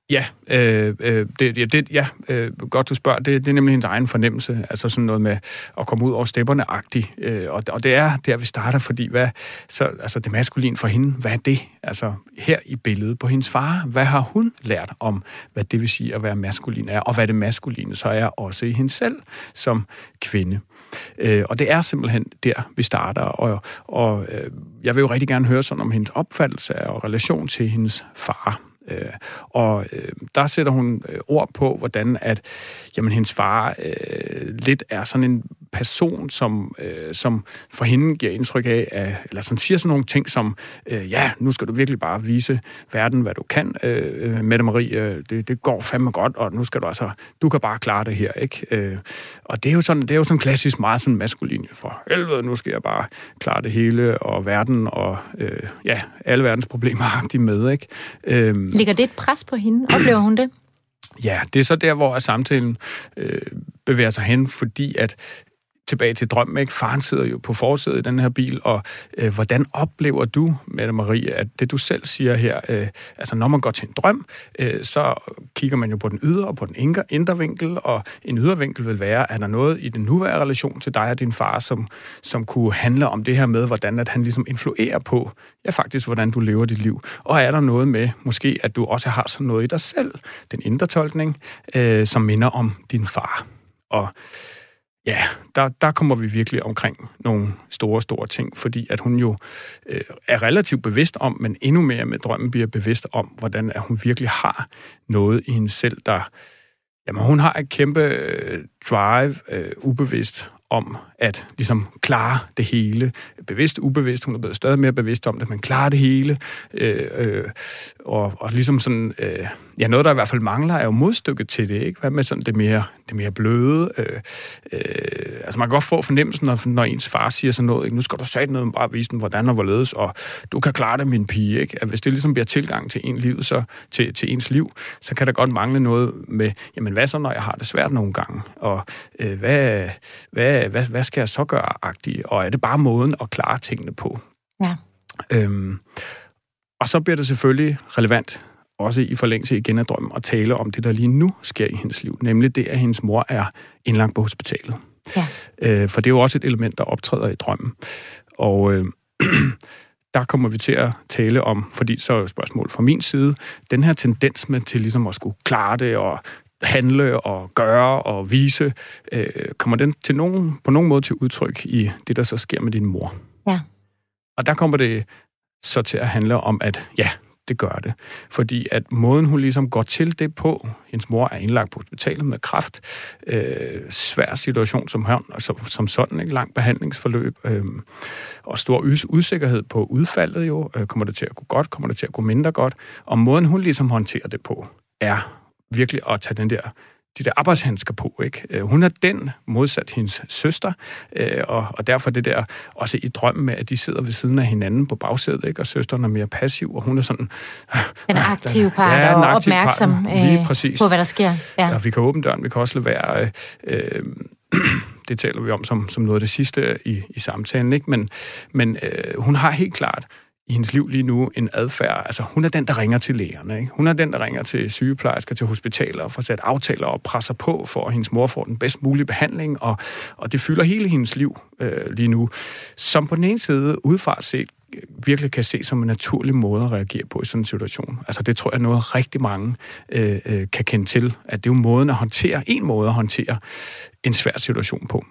Ja, øh, øh, det, det, ja øh, godt du spørger. Det, det er nemlig hendes egen fornemmelse. Altså sådan noget med at komme ud over stepperne-agtigt. Øh, og, og det er der, vi starter, fordi hvad, så, altså det maskulin for hende, hvad er det? Altså her i billedet på hendes far, hvad har hun lært om, hvad det vil sige at være maskulin er, og hvad det maskuline så er også i hende selv som kvinde. Øh, og det er simpelthen der, vi starter. Og, og øh, jeg vil jo rigtig gerne høre sådan om hendes opfattelse og relation til hendes far. Øh, og øh, der sætter hun øh, ord på, hvordan at jamen, hendes far øh, lidt er sådan en person, som, øh, som for hende giver indtryk af, at, eller sådan siger sådan nogle ting som, øh, ja, nu skal du virkelig bare vise verden, hvad du kan, øh, øh, Mette Marie, øh, det, det går fandme godt, og nu skal du altså, du kan bare klare det her, ikke? Øh, og det er jo sådan, det er jo sådan klassisk meget sådan maskulin, for helvede, nu skal jeg bare klare det hele, og verden, og øh, ja, alle verdens problemer har de med, ikke? Øh, Ligger det et pres på hende? Oplever hun det? Ja, det er så der, hvor samtalen øh, bevæger sig hen, fordi at tilbage til drømmen, ikke? Faren sidder jo på forsædet i den her bil, og øh, hvordan oplever du, Mette Marie, at det du selv siger her, øh, altså når man går til en drøm, øh, så kigger man jo på den ydre og på den indre, indre vinkel, og en ydre vinkel vil være, er der noget i den nuværende relation til dig og din far, som, som kunne handle om det her med, hvordan at han ligesom influerer på, ja faktisk, hvordan du lever dit liv. Og er der noget med, måske at du også har sådan noget i dig selv, den indre tolkning, øh, som minder om din far. Og Ja, der, der kommer vi virkelig omkring nogle store, store ting, fordi at hun jo øh, er relativt bevidst om, men endnu mere med drømmen bliver bevidst om, hvordan at hun virkelig har noget i hende selv, der... Jamen, hun har et kæmpe øh, drive, øh, ubevidst, om at ligesom klare det hele. Bevidst, ubevidst, hun er blevet stadig mere bevidst om det, men klare det hele. Øh, øh, og, og ligesom sådan, øh, ja, noget der i hvert fald mangler, er jo modstykket til det, ikke? Hvad med sådan det mere, det mere bløde? Øh, øh, altså man kan godt få fornemmelsen, når, når ens far siger sådan noget, ikke? nu skal du sige noget, bare vise dem, hvordan og hvorledes, og du kan klare det, min pige, ikke? At hvis det ligesom bliver tilgang til en liv, så, til, til ens liv, så kan der godt mangle noget med, jamen hvad så, når jeg har det svært nogle gange? Og øh, hvad, hvad hvad, hvad skal jeg så gøre agtigt? Og er det bare måden at klare tingene på? Ja. Øhm, og så bliver det selvfølgelig relevant, også i forlængelse igen af drømmen, at tale om det, der lige nu sker i hendes liv. Nemlig det, at hendes mor er indlagt på hospitalet. Ja. Øh, for det er jo også et element, der optræder i drømmen. Og øh, der kommer vi til at tale om, fordi så er et spørgsmål fra min side, den her tendens med til ligesom at skulle klare det og handle og gøre og vise, øh, kommer den til nogen, på nogen måde til udtryk i det, der så sker med din mor. Ja. Og der kommer det så til at handle om, at ja, det gør det. Fordi at måden, hun ligesom går til det på, hendes mor er indlagt på hospitalet med kræft, øh, svær situation som, her, altså, som sådan, ikke lang behandlingsforløb, øh, og stor usikkerhed på udfaldet jo, øh, kommer det til at gå godt, kommer det til at gå mindre godt, og måden, hun ligesom håndterer det på, er virkelig at tage den der de der arbejdshandsker på. Ikke? Øh, hun er den modsat hendes søster, øh, og, og derfor det der også i drømmen med, at de sidder ved siden af hinanden på bagsædet, ikke? og søsteren er mere passiv, og hun er sådan... Den aktive part ja, og opmærksom part, lige øh, præcis. på, hvad der sker. Ja. Og vi kan åbne døren, vi kan også lade være... Øh, det taler vi om som, som noget af det sidste i, i samtalen, ikke? men, men øh, hun har helt klart i hendes liv lige nu en adfærd. Altså, hun er den, der ringer til lægerne. Ikke? Hun er den, der ringer til sygeplejersker, til hospitaler og får sat aftaler og presser på, for at hendes mor får den bedst mulige behandling, og, og det fylder hele hendes liv øh, lige nu. Som på den ene side, udefra set, øh, virkelig kan se som en naturlig måde at reagere på i sådan en situation. Altså det tror jeg noget rigtig mange øh, øh, kan kende til, at det er jo måden at håndtere, en måde at håndtere en svær situation på.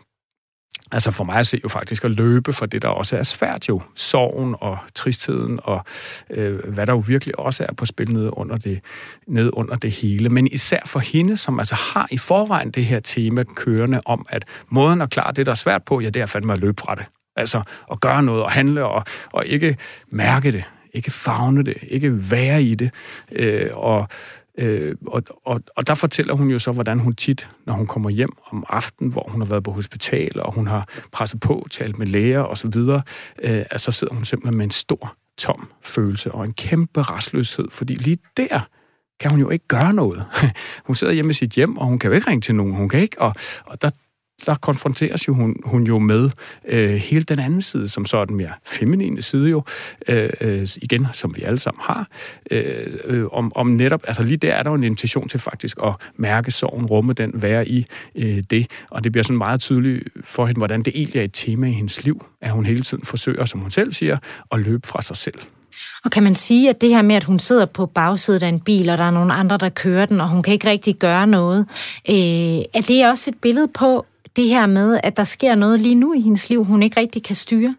Altså for mig at se jo faktisk at løbe for det, der også er svært jo. Sorgen og tristheden og øh, hvad der jo virkelig også er på spil nede under, det, nede under det hele. Men især for hende, som altså har i forvejen det her tema kørende om, at måden at klare det, der er svært på, ja, det er fandme at løbe fra det. Altså at gøre noget og handle og, og ikke mærke det, ikke fagne det, ikke være i det. Øh, og Øh, og, og, og der fortæller hun jo så, hvordan hun tit, når hun kommer hjem om aftenen, hvor hun har været på hospital, og hun har presset på, talt med læger osv., øh, at så sidder hun simpelthen med en stor, tom følelse og en kæmpe restløshed, fordi lige der kan hun jo ikke gøre noget. hun sidder hjemme i sit hjem, og hun kan jo ikke ringe til nogen. Hun kan ikke, og, og der der konfronteres jo hun, hun jo med øh, hele den anden side, som så er den mere feminine side jo, øh, øh, igen, som vi alle sammen har, øh, øh, om, om netop, altså lige der er der jo en invitation til faktisk at mærke sorgen, rumme den, være i øh, det, og det bliver sådan meget tydeligt for hende, hvordan det egentlig er et tema i hendes liv, at hun hele tiden forsøger, som hun selv siger, at løbe fra sig selv. Og kan man sige, at det her med, at hun sidder på bagsædet af en bil, og der er nogle andre, der kører den, og hun kan ikke rigtig gøre noget, øh, er det også et billede på det her med, at der sker noget lige nu i hendes liv, hun ikke rigtig kan styre?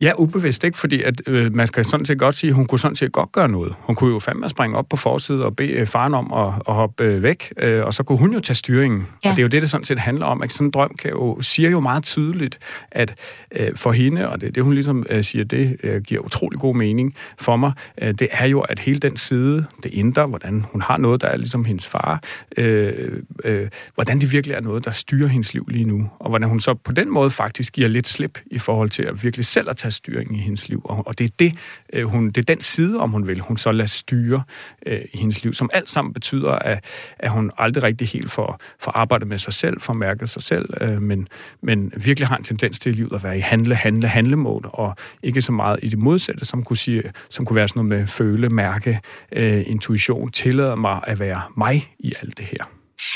Ja, ubevidst ikke, fordi at, øh, man skal sådan set godt sige, at hun kunne sådan set godt gøre noget. Hun kunne jo fandme springe op på forsiden og bede øh, faren om at, at hoppe øh, væk, øh, og så kunne hun jo tage styringen. Ja. Og det er jo det, det sådan set handler om. At sådan en drøm kan jo, siger jo meget tydeligt, at øh, for hende, og det, det hun ligesom øh, siger, det øh, giver utrolig god mening for mig, øh, det er jo, at hele den side, det indre, hvordan hun har noget, der er ligesom hendes far, øh, øh, hvordan det virkelig er noget, der styrer hendes liv lige nu, og hvordan hun så på den måde faktisk giver lidt slip i forhold til at virkelig selv at tage styring i hendes liv. Og, og det er det, øh, hun, det er den side, om hun vil, hun så lader styre øh, i hendes liv, som alt sammen betyder, at, at hun aldrig rigtig helt får, får arbejdet med sig selv, får mærket sig selv, øh, men, men virkelig har en tendens til i livet at være i handle, handle, handlemåde, og ikke så meget i det modsatte, som kunne, sige, som kunne være sådan noget med føle, mærke, øh, intuition, tillader mig at være mig i alt det her.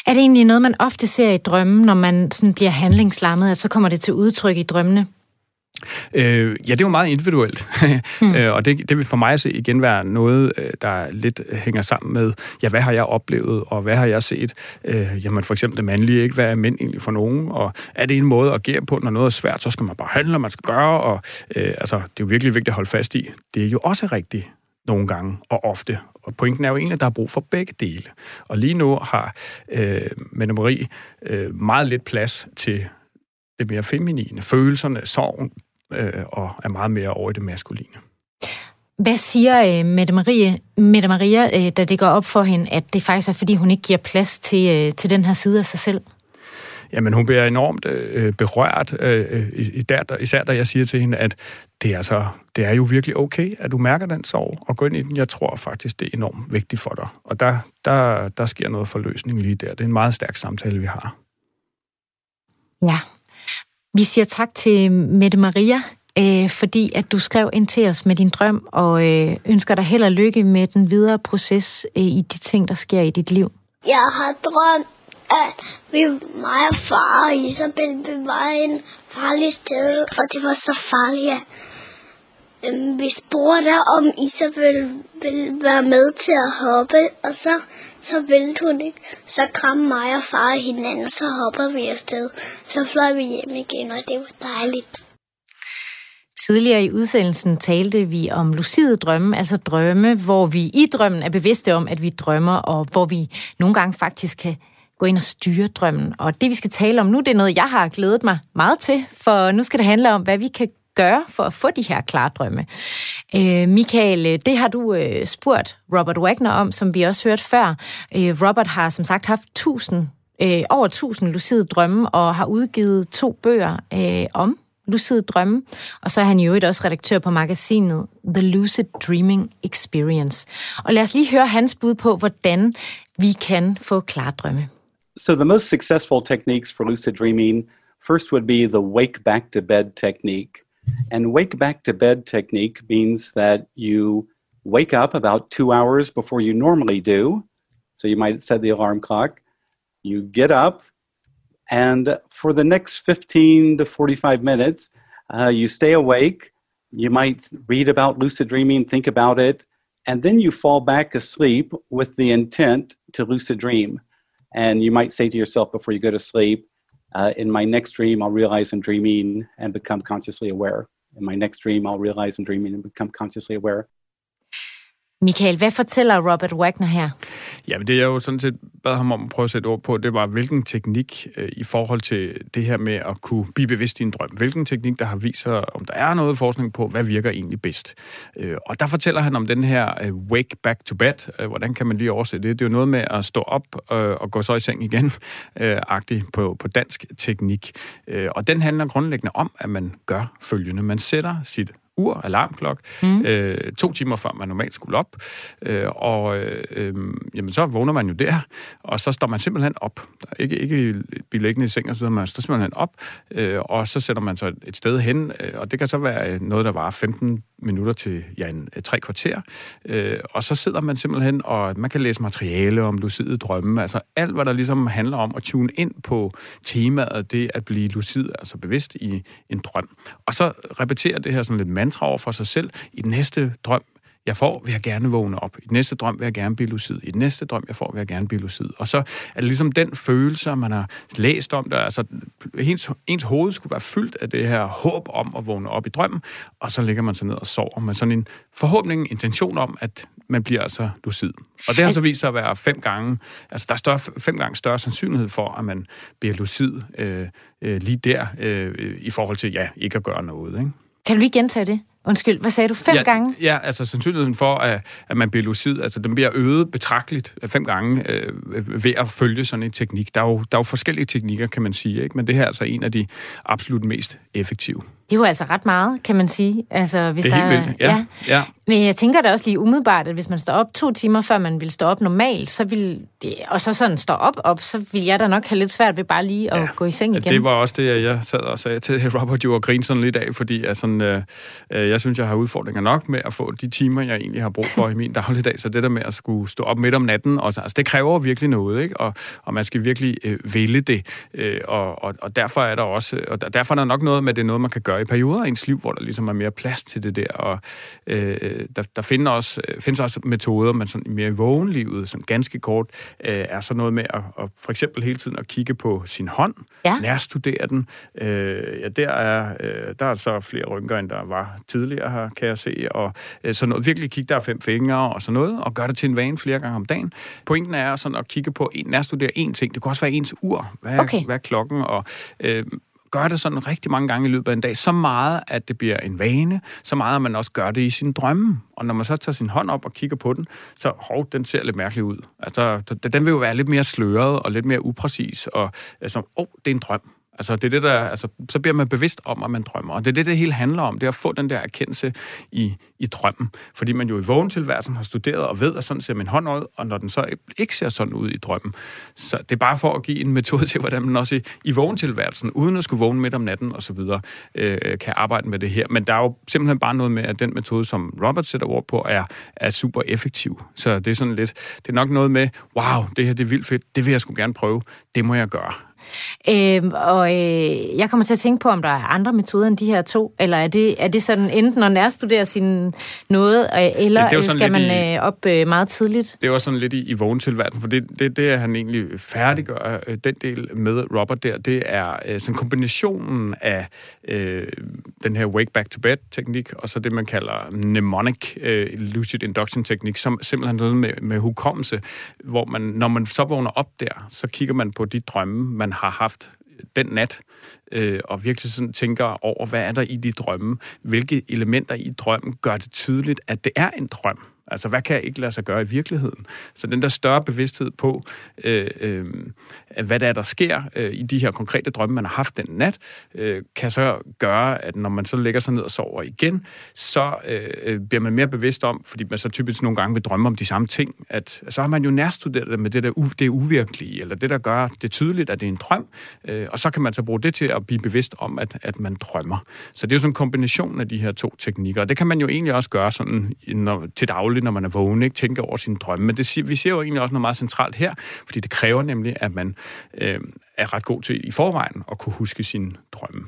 Er det egentlig noget, man ofte ser i drømmen, når man sådan bliver handlingslammet, at så kommer det til udtryk i drømmene? Øh, ja, det er jo meget individuelt, mm. øh, og det, det vil for mig at se igen være noget, øh, der lidt hænger sammen med, ja, hvad har jeg oplevet, og hvad har jeg set? Øh, jamen for eksempel det mandlige, ikke? Hvad er mænd egentlig for nogen? Og er det en måde at agere på, når noget er svært, så skal man bare handle, og man skal gøre, og øh, altså, det er jo virkelig vigtigt at holde fast i. Det er jo også rigtigt nogle gange og ofte. Og pointen er jo egentlig, at der er brug for begge dele. Og lige nu har øh, Mette Marie øh, meget lidt plads til det mere feminine, følelserne, sorgen, øh, og er meget mere over i det maskuline. Hvad siger øh, Mette, Marie, Mette Maria, øh, da det går op for hende, at det faktisk er, fordi hun ikke giver plads til, øh, til den her side af sig selv? Jamen, hun bliver enormt øh, berørt, øh, især, især da jeg siger til hende, at det er, altså, det er jo virkelig okay, at du mærker den sorg, og gå ind i den. Jeg tror faktisk, det er enormt vigtigt for dig. Og der, der, der sker noget forløsning lige der. Det er en meget stærk samtale, vi har. Ja, vi siger tak til Mette Maria, øh, fordi at du skrev ind til os med din drøm, og øh, ønsker dig held og lykke med den videre proces øh, i de ting, der sker i dit liv. Jeg har drømt, at vi, mig og far og Isabel var en farlig sted, og det var så farligt, at hvis vi der om I så vil, ville være med til at hoppe, og så, så ville hun ikke. Så kram mig og far hinanden, og så hopper vi afsted. Så fløj vi hjem igen, og det var dejligt. Tidligere i udsendelsen talte vi om lucide drømme, altså drømme, hvor vi i drømmen er bevidste om, at vi drømmer, og hvor vi nogle gange faktisk kan gå ind og styre drømmen. Og det, vi skal tale om nu, det er noget, jeg har glædet mig meget til, for nu skal det handle om, hvad vi kan gøre for at få de her klare drømme. Øh, Michael, øh, det har du øh, spurgt Robert Wagner om, som vi også hørte før. Øh, Robert har som sagt haft 1000, øh, over 1000 lucide drømme og har udgivet to bøger øh, om lucide drømme, og så er han jo også redaktør på magasinet The Lucid Dreaming Experience. Og lad os lige høre hans bud på, hvordan vi kan få klare drømme. So the most successful techniques for lucid dreaming first would be the wake back to bed technique. And wake back to bed technique means that you wake up about two hours before you normally do. So you might set the alarm clock. You get up, and for the next 15 to 45 minutes, uh, you stay awake. You might read about lucid dreaming, think about it, and then you fall back asleep with the intent to lucid dream. And you might say to yourself before you go to sleep, uh, in my next dream, I'll realize I'm dreaming and become consciously aware. In my next dream, I'll realize I'm dreaming and become consciously aware. Michael, hvad fortæller Robert Wagner her? Ja, men det jeg jo sådan set bad ham om at prøve at sætte ord på, det var, hvilken teknik øh, i forhold til det her med at kunne blive bevidst i en drøm. Hvilken teknik, der har vist sig, om der er noget forskning på, hvad virker egentlig bedst. Øh, og der fortæller han om den her øh, wake back to bed. Øh, hvordan kan man lige oversætte det? Det er jo noget med at stå op øh, og gå så i seng igen, øh, agtigt på, på dansk teknik. Øh, og den handler grundlæggende om, at man gør følgende. Man sætter sit ur, alarmklok, mm. øh, to timer før man normalt skulle op. Øh, og øh, øh, jamen, så vågner man jo der, og så står man simpelthen op. Ikke, ikke blive liggende i seng og så videre, man står simpelthen op, øh, og så sætter man sig et sted hen, øh, og det kan så være noget, der var 15 minutter til ja, en, tre kvarter. Øh, og så sidder man simpelthen, og man kan læse materiale om lucide drømme, altså alt, hvad der ligesom handler om at tune ind på temaet, det at blive lucid, altså bevidst i en drøm. Og så repetere det her sådan lidt mantra over for sig selv. I den næste drøm, jeg får, vil jeg gerne vågne op. I den næste drøm vil jeg gerne blive lucid. I den næste drøm, jeg får, vil jeg gerne blive lucid. Og så er det ligesom den følelse, man har læst om det. Altså, ens, ens hoved skulle være fyldt af det her håb om at vågne op i drømmen, og så ligger man sig ned og sover med sådan en forhåbning, en intention om, at man bliver altså lucid. Og det har så vist sig at være fem gange, altså der er større, fem gange større sandsynlighed for, at man bliver lucid øh, øh, lige der, øh, i forhold til, ja, ikke at gøre noget. Ikke? Kan du lige gentage det? Undskyld, hvad sagde du? Fem ja, gange? Ja, altså sandsynligheden for, at, at man bliver lucid, altså den bliver øget betragteligt fem gange øh, ved at følge sådan en teknik. Der er, jo, der er jo forskellige teknikker, kan man sige, ikke? men det her er altså en af de absolut mest effektive. Det er jo altså ret meget, kan man sige. Altså, hvis det er der, helt vildt, ja. ja. ja. Men jeg tænker da også lige umiddelbart, at hvis man står op to timer, før man vil stå op normalt, så vil det, og så sådan står op, op, så vil jeg da nok have lidt svært ved bare lige at ja, gå i seng igen. Det var også det, jeg sad og sagde til Robert jo og grine sådan lidt af, fordi jeg, sådan, øh, øh, jeg synes, jeg har udfordringer nok med at få de timer, jeg egentlig har brug for i min dagligdag. Så det der med at skulle stå op midt om natten, og, altså, det kræver virkelig noget, ikke? Og, og man skal virkelig øh, vælge det. Øh, og, og, og derfor er der også, og derfor er der nok noget med, det er noget, man kan gøre i perioder af ens liv, hvor der ligesom er mere plads til det der. Og øh, der, der finder også, øh, findes også metoder, men sådan mere i vågenlivet, sådan ganske kort, øh, er så noget med at, at for eksempel hele tiden at kigge på sin hånd, ja. nærstudere den. Øh, ja, der er, øh, der er så flere rynker, end der var tidligere her, kan jeg se. Og øh, så noget, virkelig kigge der fem fingre og sådan noget, og gøre det til en vane flere gange om dagen. Pointen er sådan at kigge på, en, nærstudere én ting. Det kan også være ens ur. Hvad, okay. hvad er klokken? Og øh, gør det sådan rigtig mange gange i løbet af en dag, så meget, at det bliver en vane, så meget, at man også gør det i sin drømme. Og når man så tager sin hånd op og kigger på den, så hov, den ser lidt mærkelig ud. Altså, den vil jo være lidt mere sløret og lidt mere upræcis, og altså, åh, oh, det er en drøm. Altså, det er det, der, altså, så bliver man bevidst om, at man drømmer. Og det er det, det hele handler om. Det er at få den der erkendelse i, i drømmen. Fordi man jo i vågentilværelsen har studeret og ved, at sådan ser min hånd ud, og når den så ikke ser sådan ud i drømmen. Så det er bare for at give en metode til, hvordan man også i, i vågentilværelsen, uden at skulle vågne midt om natten og så videre, øh, kan arbejde med det her. Men der er jo simpelthen bare noget med, at den metode, som Robert sætter ord på, er, er super effektiv. Så det er sådan lidt, det er nok noget med, wow, det her det er vildt fedt, det vil jeg sgu gerne prøve, det må jeg gøre. Øhm, og øh, jeg kommer til at tænke på, om der er andre metoder end de her to, eller er det, er det sådan enten at nærstudere sin noget, eller ja, skal man i, øh, op øh, meget tidligt? Det er også sådan lidt i, i vågentilværelsen, for det, det, det er han egentlig færdiggør, øh, den del med Robert der, det er øh, sådan kombinationen af øh, den her wake back to bed teknik, og så det, man kalder mnemonic øh, lucid induction teknik, som simpelthen noget med, med hukommelse, hvor man, når man så vågner op der, så kigger man på de drømme, man har har haft den nat, øh, og virkelig sådan tænker over, hvad er der i de drømme? Hvilke elementer i drømmen gør det tydeligt, at det er en drøm? Altså, hvad kan jeg ikke lade sig gøre i virkeligheden? Så den der større bevidsthed på, øh, øh, hvad der er, der sker øh, i de her konkrete drømme, man har haft den nat, øh, kan så gøre, at når man så lægger sig ned og sover igen, så øh, øh, bliver man mere bevidst om, fordi man så typisk nogle gange vil drømme om de samme ting, at så har man jo nærstuderet det med det der u- det uvirkelige, eller det, der gør det tydeligt, at det er en drøm, øh, og så kan man så bruge det til at blive bevidst om, at, at man drømmer. Så det er jo sådan en kombination af de her to teknikker, og det kan man jo egentlig også gøre sådan når, til daglig, når man er vågen, ikke tænke over sine drømme. Men det, vi ser jo egentlig også noget meget centralt her, fordi det kræver nemlig, at man øh, er ret god til i forvejen at kunne huske sine drømme.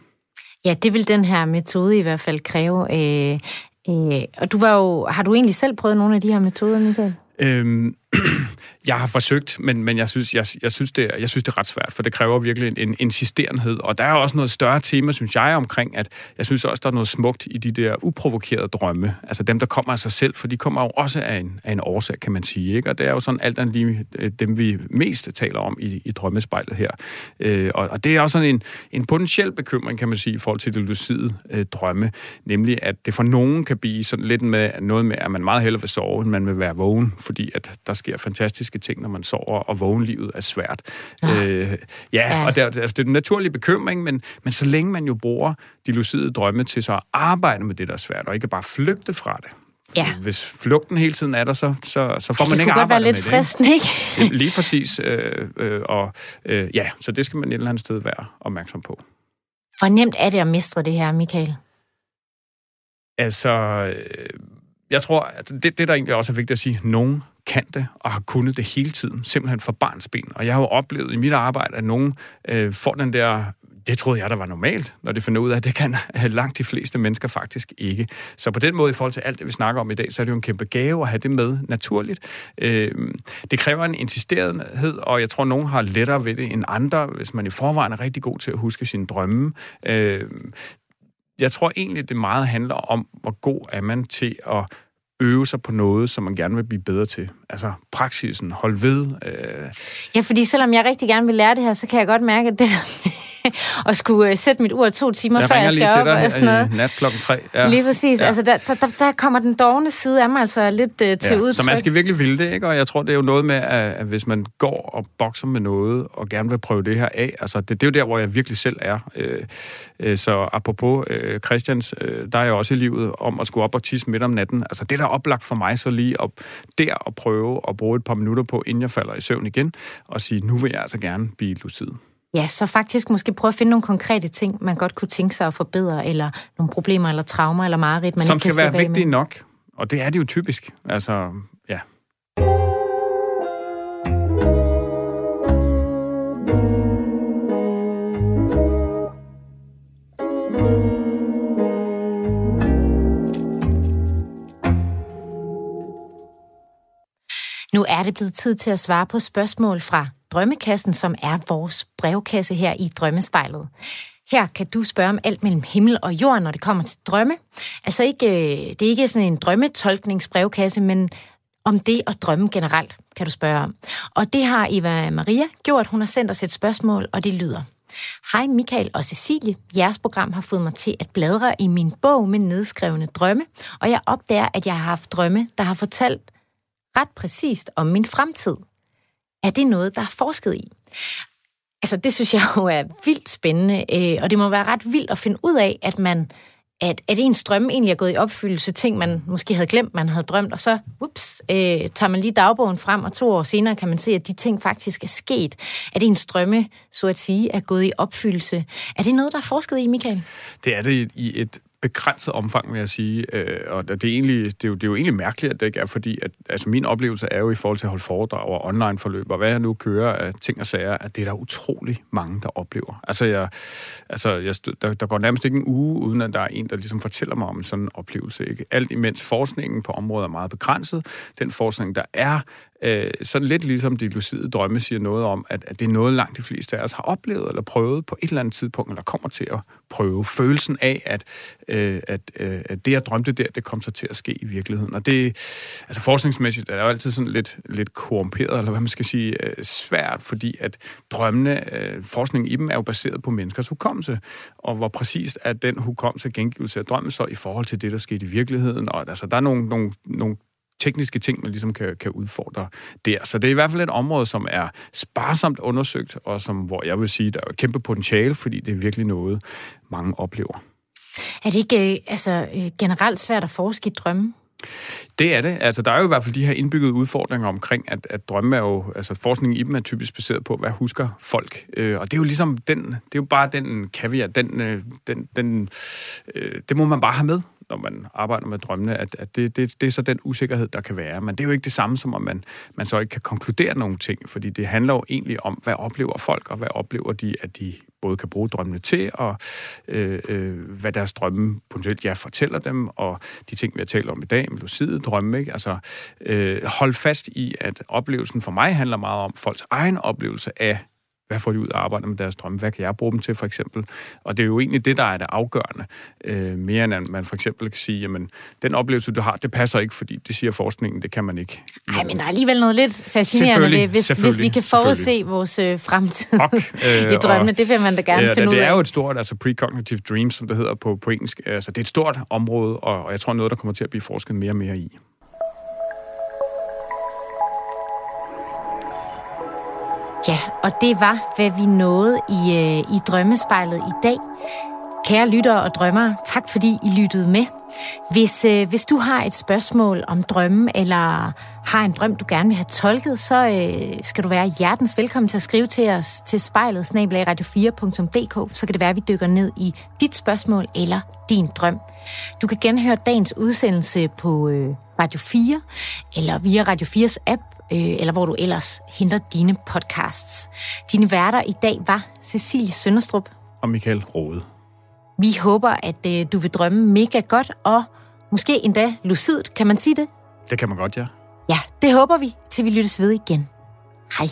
Ja, det vil den her metode i hvert fald kræve. Øh, øh, og du var jo, har du egentlig selv prøvet nogle af de her metoder, Michael? Øhm, jeg har forsøgt, men, men jeg, synes, jeg, jeg, synes, det jeg synes, det er ret svært, for det kræver virkelig en, en insisterenhed. Og der er også noget større tema, synes jeg, omkring, at jeg synes også, der er noget smukt i de der uprovokerede drømme. Altså dem, der kommer af sig selv, for de kommer jo også af en, af en årsag, kan man sige. Ikke? Og det er jo sådan alt andet lige øh, dem, vi mest taler om i, i drømmespejlet her. Øh, og, og det er også sådan en, en potentiel bekymring, kan man sige, i forhold til det lucide øh, drømme. Nemlig, at det for nogen kan blive sådan lidt med noget med, at man meget hellere vil sove, end man vil være vågen, fordi at der sker fantastisk dramatiske ting, når man sover, og vågenlivet er svært. Ja, øh, ja, ja. og det, altså, det er en naturlig bekymring, men, men så længe man jo bruger de lucide drømme til så at arbejde med det, der er svært, og ikke bare flygte fra det, Ja. Hvis flugten hele tiden er der, så, så, så får Ja, man det ikke kunne godt være lidt med det. ikke? ikke? Lige præcis. Øh, øh, og øh, ja, så det skal man et eller andet sted være opmærksom på. Hvor nemt er det at mestre det her, Michael? Altså, øh, jeg tror, at det, det, der egentlig også er vigtigt at sige, nogen kan det og har kunnet det hele tiden, simpelthen for barnsben. Og jeg har jo oplevet i mit arbejde, at nogen øh, får den der det troede jeg, der var normalt, når de finder ud af, at det kan øh, langt de fleste mennesker faktisk ikke. Så på den måde, i forhold til alt det, vi snakker om i dag, så er det jo en kæmpe gave at have det med naturligt. Øh, det kræver en insisterenhed, og jeg tror, nogen har lettere ved det end andre, hvis man i forvejen er rigtig god til at huske sine drømme. Øh, jeg tror egentlig, det meget handler om, hvor god er man til at øve sig på noget, som man gerne vil blive bedre til. Altså praksisen, hold ved. Øh, Ja, fordi selvom jeg rigtig gerne vil lære det her, så kan jeg godt mærke, at det der at skulle øh, sætte mit ur to timer, jeg før jeg skal op og sådan noget. nat klokken tre. Ja. Lige præcis. Ja. Ja. Altså, der, der, der, kommer den dogne side af mig altså lidt uh, til udtryk. Så man skal virkelig ville det, ikke? Og jeg tror, det er jo noget med, at, at hvis man går og bokser med noget, og gerne vil prøve det her af, altså det, det er jo der, hvor jeg virkelig selv er. Øh, øh, så apropos øh, Christians, øh, der er jeg også i livet om at skulle op og tisse midt om natten. Altså det, der er oplagt for mig, så lige op der og prøve at bruge et par minutter på, inden jeg falder i søvn igen, og sige, nu vil jeg altså gerne blive lucid. Ja, så faktisk måske prøve at finde nogle konkrete ting, man godt kunne tænke sig at forbedre, eller nogle problemer, eller traumer, eller mareridt, man Som ikke kan skal være vigtige med. nok. Og det er det jo typisk. Altså, ja. Nu er det blevet tid til at svare på spørgsmål fra Drømmekassen, som er vores brevkasse her i Drømmespejlet. Her kan du spørge om alt mellem himmel og jord, når det kommer til drømme. Altså ikke, øh, det er ikke sådan en drømmetolkningsbrevkasse, men om det at drømme generelt, kan du spørge om. Og det har Eva Maria gjort. Hun har sendt os et spørgsmål, og det lyder. Hej Michael og Cecilie. Jeres program har fået mig til at bladre i min bog med nedskrevne drømme, og jeg opdager, at jeg har haft drømme, der har fortalt ret præcist om min fremtid. Er det noget, der er forsket i? Altså, det synes jeg jo er vildt spændende, øh, og det må være ret vildt at finde ud af, at man at, at ens drømme egentlig er gået i opfyldelse, ting man måske havde glemt, man havde drømt, og så ups, øh, tager man lige dagbogen frem, og to år senere kan man se, at de ting faktisk er sket. At ens drømme, så at sige, er gået i opfyldelse. Er det noget, der er forsket i, Michael? Det er det i et begrænset omfang, vil jeg sige. Øh, og det er, egentlig, det, er jo, det er jo egentlig mærkeligt, at det ikke er, fordi at, altså min oplevelse er jo i forhold til at holde foredrag og online-forløb, og hvad jeg nu kører af ting og sager, at det er der utrolig mange, der oplever. Altså, jeg, altså jeg, der, der går nærmest ikke en uge, uden at der er en, der ligesom fortæller mig om sådan en oplevelse. Ikke? Alt imens forskningen på området er meget begrænset. Den forskning, der er, øh, sådan lidt ligesom de lucide drømme siger noget om, at, at det er noget langt de fleste af os har oplevet eller prøvet på et eller andet tidspunkt, eller kommer til at prøve. Følelsen af, at, øh, at, øh, at det, jeg drømte der, det kom så til at ske i virkeligheden. Og det, altså forskningsmæssigt er det jo altid sådan lidt, lidt korrumperet, eller hvad man skal sige, øh, svært, fordi at drømmene, øh, forskningen i dem er jo baseret på menneskers hukommelse, og hvor præcist er den hukommelse gengivelse af drømmen så i forhold til det, der skete i virkeligheden. Og altså, der er nogle, nogle, nogle tekniske ting, man ligesom kan, kan udfordre der. Så det er i hvert fald et område, som er sparsomt undersøgt, og som, hvor jeg vil sige, der er kæmpe potentiale, fordi det er virkelig noget, mange oplever. Er det ikke øh, altså, øh, generelt svært at forske i drømme? Det er det. Altså, der er jo i hvert fald de her indbyggede udfordringer omkring, at, at drømme er jo, altså forskningen i dem er typisk baseret på, hvad husker folk. Øh, og det er jo ligesom den, det er jo bare den kaviar, den, øh, den, den øh, det må man bare have med, når man arbejder med drømmene, at, at det, det, det er så den usikkerhed, der kan være. Men det er jo ikke det samme som, at man, man så ikke kan konkludere nogle ting, fordi det handler jo egentlig om, hvad oplever folk, og hvad oplever de, at de både kan bruge drømmene til, og øh, øh, hvad deres drømme potentielt ja, fortæller dem, og de ting, vi har talt om i dag, med lucide drømme. Ikke? Altså, øh, hold fast i, at oplevelsen for mig handler meget om folks egen oplevelse af, hvad får de ud af at arbejde med deres drømme? Hvad kan jeg bruge dem til, for eksempel? Og det er jo egentlig det, der er det afgørende. Øh, mere end at man for eksempel kan sige, jamen, den oplevelse, du har, det passer ikke, fordi det siger forskningen, det kan man ikke. Nej, men der er alligevel noget lidt fascinerende ved, hvis, hvis vi kan forudse vores øh, fremtid Ok, i drømmene. Det vil man da gerne ja, finde ud det er af. jo et stort, altså precognitive dreams, som det hedder på, på engelsk. Altså, det er et stort område, og, og jeg tror noget, der kommer til at blive forsket mere og mere i. Ja, og det var, hvad vi nåede i, øh, i drømmespejlet i dag. Kære lyttere og drømmere, tak fordi I lyttede med. Hvis, øh, hvis du har et spørgsmål om drømme, eller har en drøm, du gerne vil have tolket, så øh, skal du være hjertens velkommen til at skrive til os til spejlet radio4.dk, så kan det være, at vi dykker ned i dit spørgsmål eller din drøm. Du kan genhøre dagens udsendelse på øh, Radio 4, eller via Radio 4's app, øh, eller hvor du ellers henter dine podcasts. Dine værter i dag var Cecilie Sønderstrup Og Michael Rode. Vi håber, at øh, du vil drømme mega godt, og måske endda lucidt, kan man sige det? Det kan man godt, ja. Ja, det håber vi, til vi lyttes ved igen. Hej.